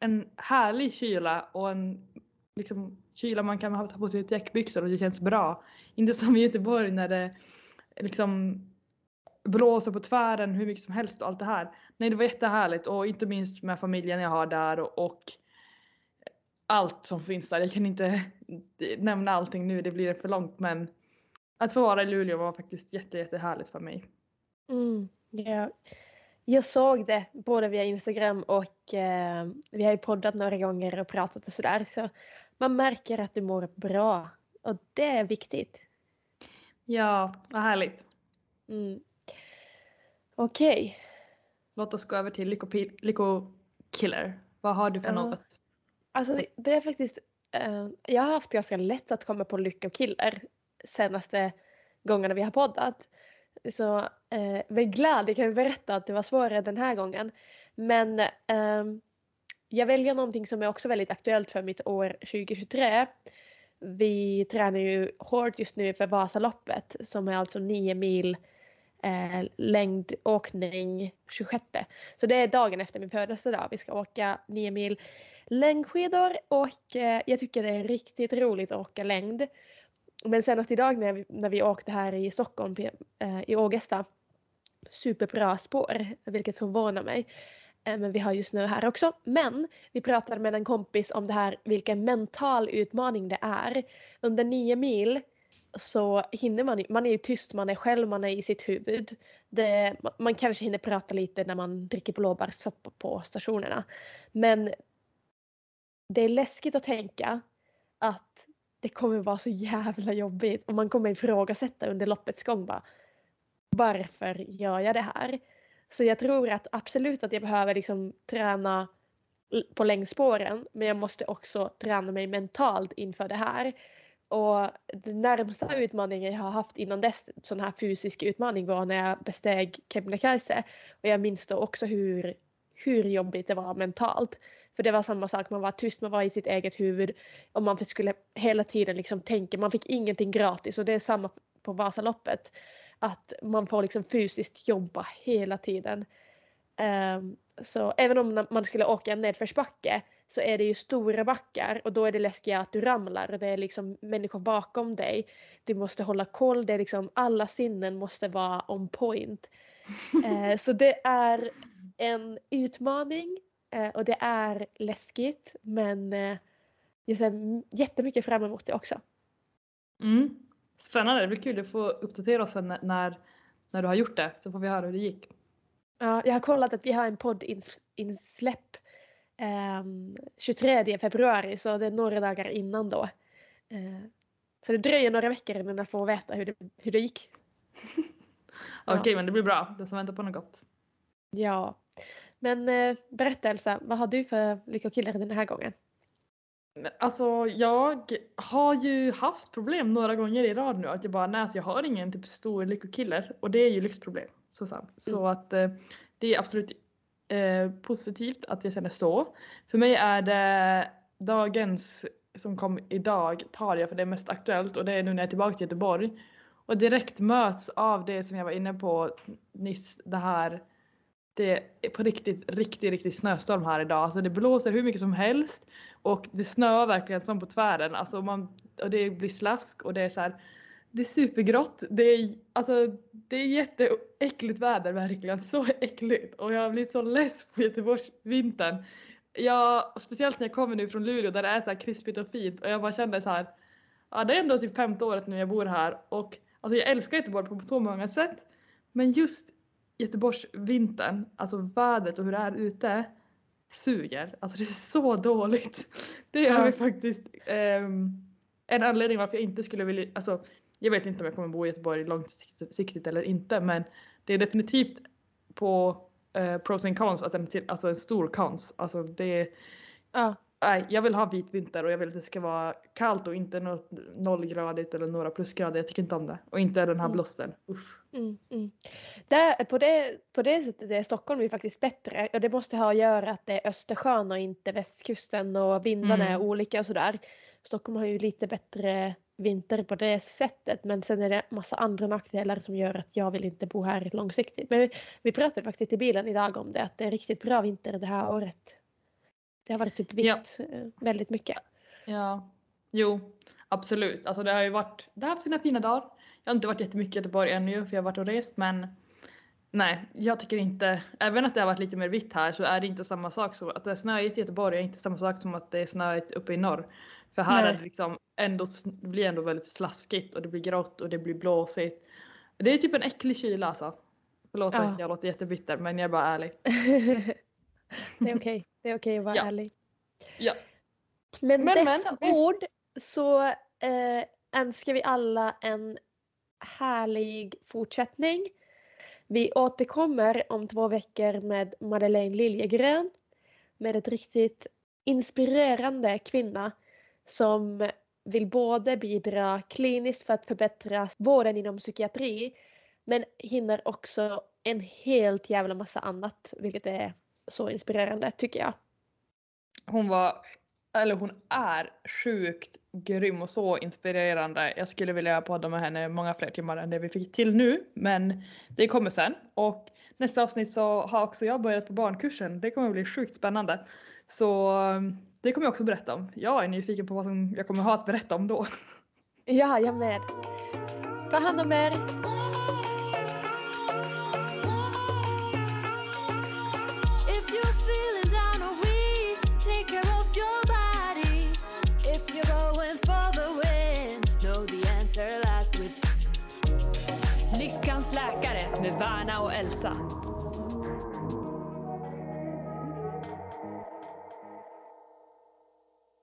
en härlig kyla och en liksom kyla man kan ha ta på sig ett och det känns bra. Inte som i Göteborg när det liksom blåser på tvären hur mycket som helst och allt det här. Nej det var jättehärligt och inte minst med familjen jag har där och, och allt som finns där. Jag kan inte nämna allting nu, det blir för långt men att få vara i Luleå var faktiskt jätte, jättehärligt för mig. Mm, ja. Jag såg det både via Instagram och eh, vi har ju poddat några gånger och pratat och sådär. Så man märker att du mår bra och det är viktigt. Ja, vad härligt. Mm. Okej, Låt oss gå över till Lycko, Lycko Killer. Vad har du för Ja. något? alltså det- är faktiskt, eh, jag har haft ganska lätt att komma på lyckokillar senaste gångerna vi har poddat. Så eh, med glädje kan jag berätta att det var svårare den här gången. Men eh, jag väljer någonting som är också väldigt aktuellt för mitt år 2023. Vi tränar ju hårt just nu för Vasaloppet som är alltså 9 mil eh, längdåkning 26. Så det är dagen efter min födelsedag. Vi ska åka 9 mil längdskidor och eh, jag tycker det är riktigt roligt att åka längd. Men senast idag när vi, när vi åkte här i Stockholm eh, i Ågesta superbra spår, vilket förvånar mig. Eh, men vi har ju snö här också. Men vi pratade med en kompis om det här, vilken mental utmaning det är. Under nio mil så hinner man, man är ju tyst, man är själv, man är i sitt huvud. Det, man kanske hinner prata lite när man dricker blåbärssoppa på stationerna. Men det är läskigt att tänka att det kommer vara så jävla jobbigt och man kommer ifrågasätta under loppets gång bara varför gör jag det här? Så jag tror att absolut att jag behöver liksom träna på längdspåren men jag måste också träna mig mentalt inför det här. Och den närmsta utmaningen jag har haft innan dess, sån här fysisk utmaning var när jag besteg Kebnekaise. Och jag minns då också hur, hur jobbigt det var mentalt. För det var samma sak, man var tyst, man var i sitt eget huvud och man skulle hela tiden liksom tänka, man fick ingenting gratis och det är samma på Vasaloppet. Att man får liksom fysiskt jobba hela tiden. Um, så även om man skulle åka en nedförsbacke så är det ju stora backar och då är det läskiga att du ramlar och det är liksom människor bakom dig. Du måste hålla koll, det är liksom alla sinnen måste vara on point. Eh, så det är en utmaning eh, och det är läskigt men eh, jag ser jättemycket fram emot det också. Mm. Spännande, det blir kul att få uppdatera oss sen när- när, du har gjort det så får vi höra hur det gick. Ja, jag har kollat att vi har en poddinsläpp um, 23 februari så det är några dagar innan då. Eh, så det dröjer några veckor innan jag får veta hur det, hur det gick. Ja. Okej men det blir bra, det som väntar på något gott. Ja. Men eh, berätta Elsa, vad har du för lyckokillar den här gången? Alltså jag har ju haft problem några gånger i rad nu att jag bara nej alltså, jag har ingen typ stor lyckokiller och det är ju livsproblem. Så, så, så att eh, det är absolut eh, positivt att jag känner så. För mig är det dagens som kom idag tar jag för det är mest aktuellt och det är nu när jag är tillbaka till Göteborg. Och direkt möts av det som jag var inne på nyss, det här det är på riktigt, riktigt, riktigt snöstorm här idag. Alltså det blåser hur mycket som helst och det snöar verkligen som på tvären. Alltså man, och det blir slask och det är så här, det är supergrått. Det är, alltså, det är jätteäckligt väder verkligen. Så äckligt. Och jag blir så less på Göteborgsvintern. Jag, speciellt när jag kommer nu från Luleå där det är så här krispigt och fint och jag bara känner så här. Ja det är ändå typ femte året nu jag bor här och alltså jag älskar Göteborg på så många sätt. Men just Göteborgsvintern, alltså vädret och hur det är ute suger. Alltså det är så dåligt. Det gör Ja. faktiskt ehm, en anledning varför jag inte skulle vilja, alltså jag vet inte om jag kommer bo i Göteborg långsiktigt eller inte men det är definitivt på eh, pros and cons att är till, alltså en stor cons. Alltså det är, Ja. Nej jag vill ha vit vinter och jag vill att det ska vara kallt och inte något nollgradigt eller några plusgrader. Jag tycker inte om det. Och inte den här Mm. blåsten. Uff. Mm, mm. Där, på, det, på det sättet är Stockholm ju faktiskt bättre. Och det måste ha att göra att det är Östersjön och inte västkusten och vindarna är Mm. olika och sådär. Stockholm har ju lite bättre vinter på det sättet men sen är det massa andra nackdelar som gör att jag vill inte bo här långsiktigt. Men vi, vi pratade faktiskt i bilen idag om det att det är riktigt bra vinter det här året. Det har varit typ vitt Ja. eh, väldigt mycket. Ja, jo, absolut. Alltså det har ju varit, det har haft sina fina dagar. Jag har inte varit jättemycket i Göteborg ännu för jag har varit och rest men nej, jag tycker inte, även att det har varit lite mer vitt här så är det inte samma sak som att det är snöigt i Göteborg är inte samma sak som att det är snöigt uppe i norr. För här Nej. är det liksom ändå, det blir ändå väldigt slaskigt och det blir grått och det blir blåsigt. Det är typ en äcklig kyla alltså. Förlåt Ja. att jag låter jättebitter men jag är bara ärlig. det är okej. Det är okej att vara Ja. ärlig. Ja. Men, Men, dessa men. ord så eh, önskar vi alla en härlig fortsättning. Vi återkommer om två veckor med Madeleine Liljegren med ett riktigt inspirerande kvinna som vill både bidra kliniskt för att förbättra vården inom psykiatri men hinner också en helt jävla massa annat vilket är så inspirerande tycker jag. hon var, eller hon är sjukt grym och så inspirerande. Jag skulle vilja podda med henne många fler timmar än det vi fick till nu, men det kommer sen. Och nästa avsnitt så har också jag börjat på barnkursen. Det kommer bli sjukt spännande. Så um, det kommer jag också berätta om. Jag är nyfiken på vad som jag kommer ha att berätta om då. Ja, jag med. Ta hand om er. läkare med Värna och Elsa.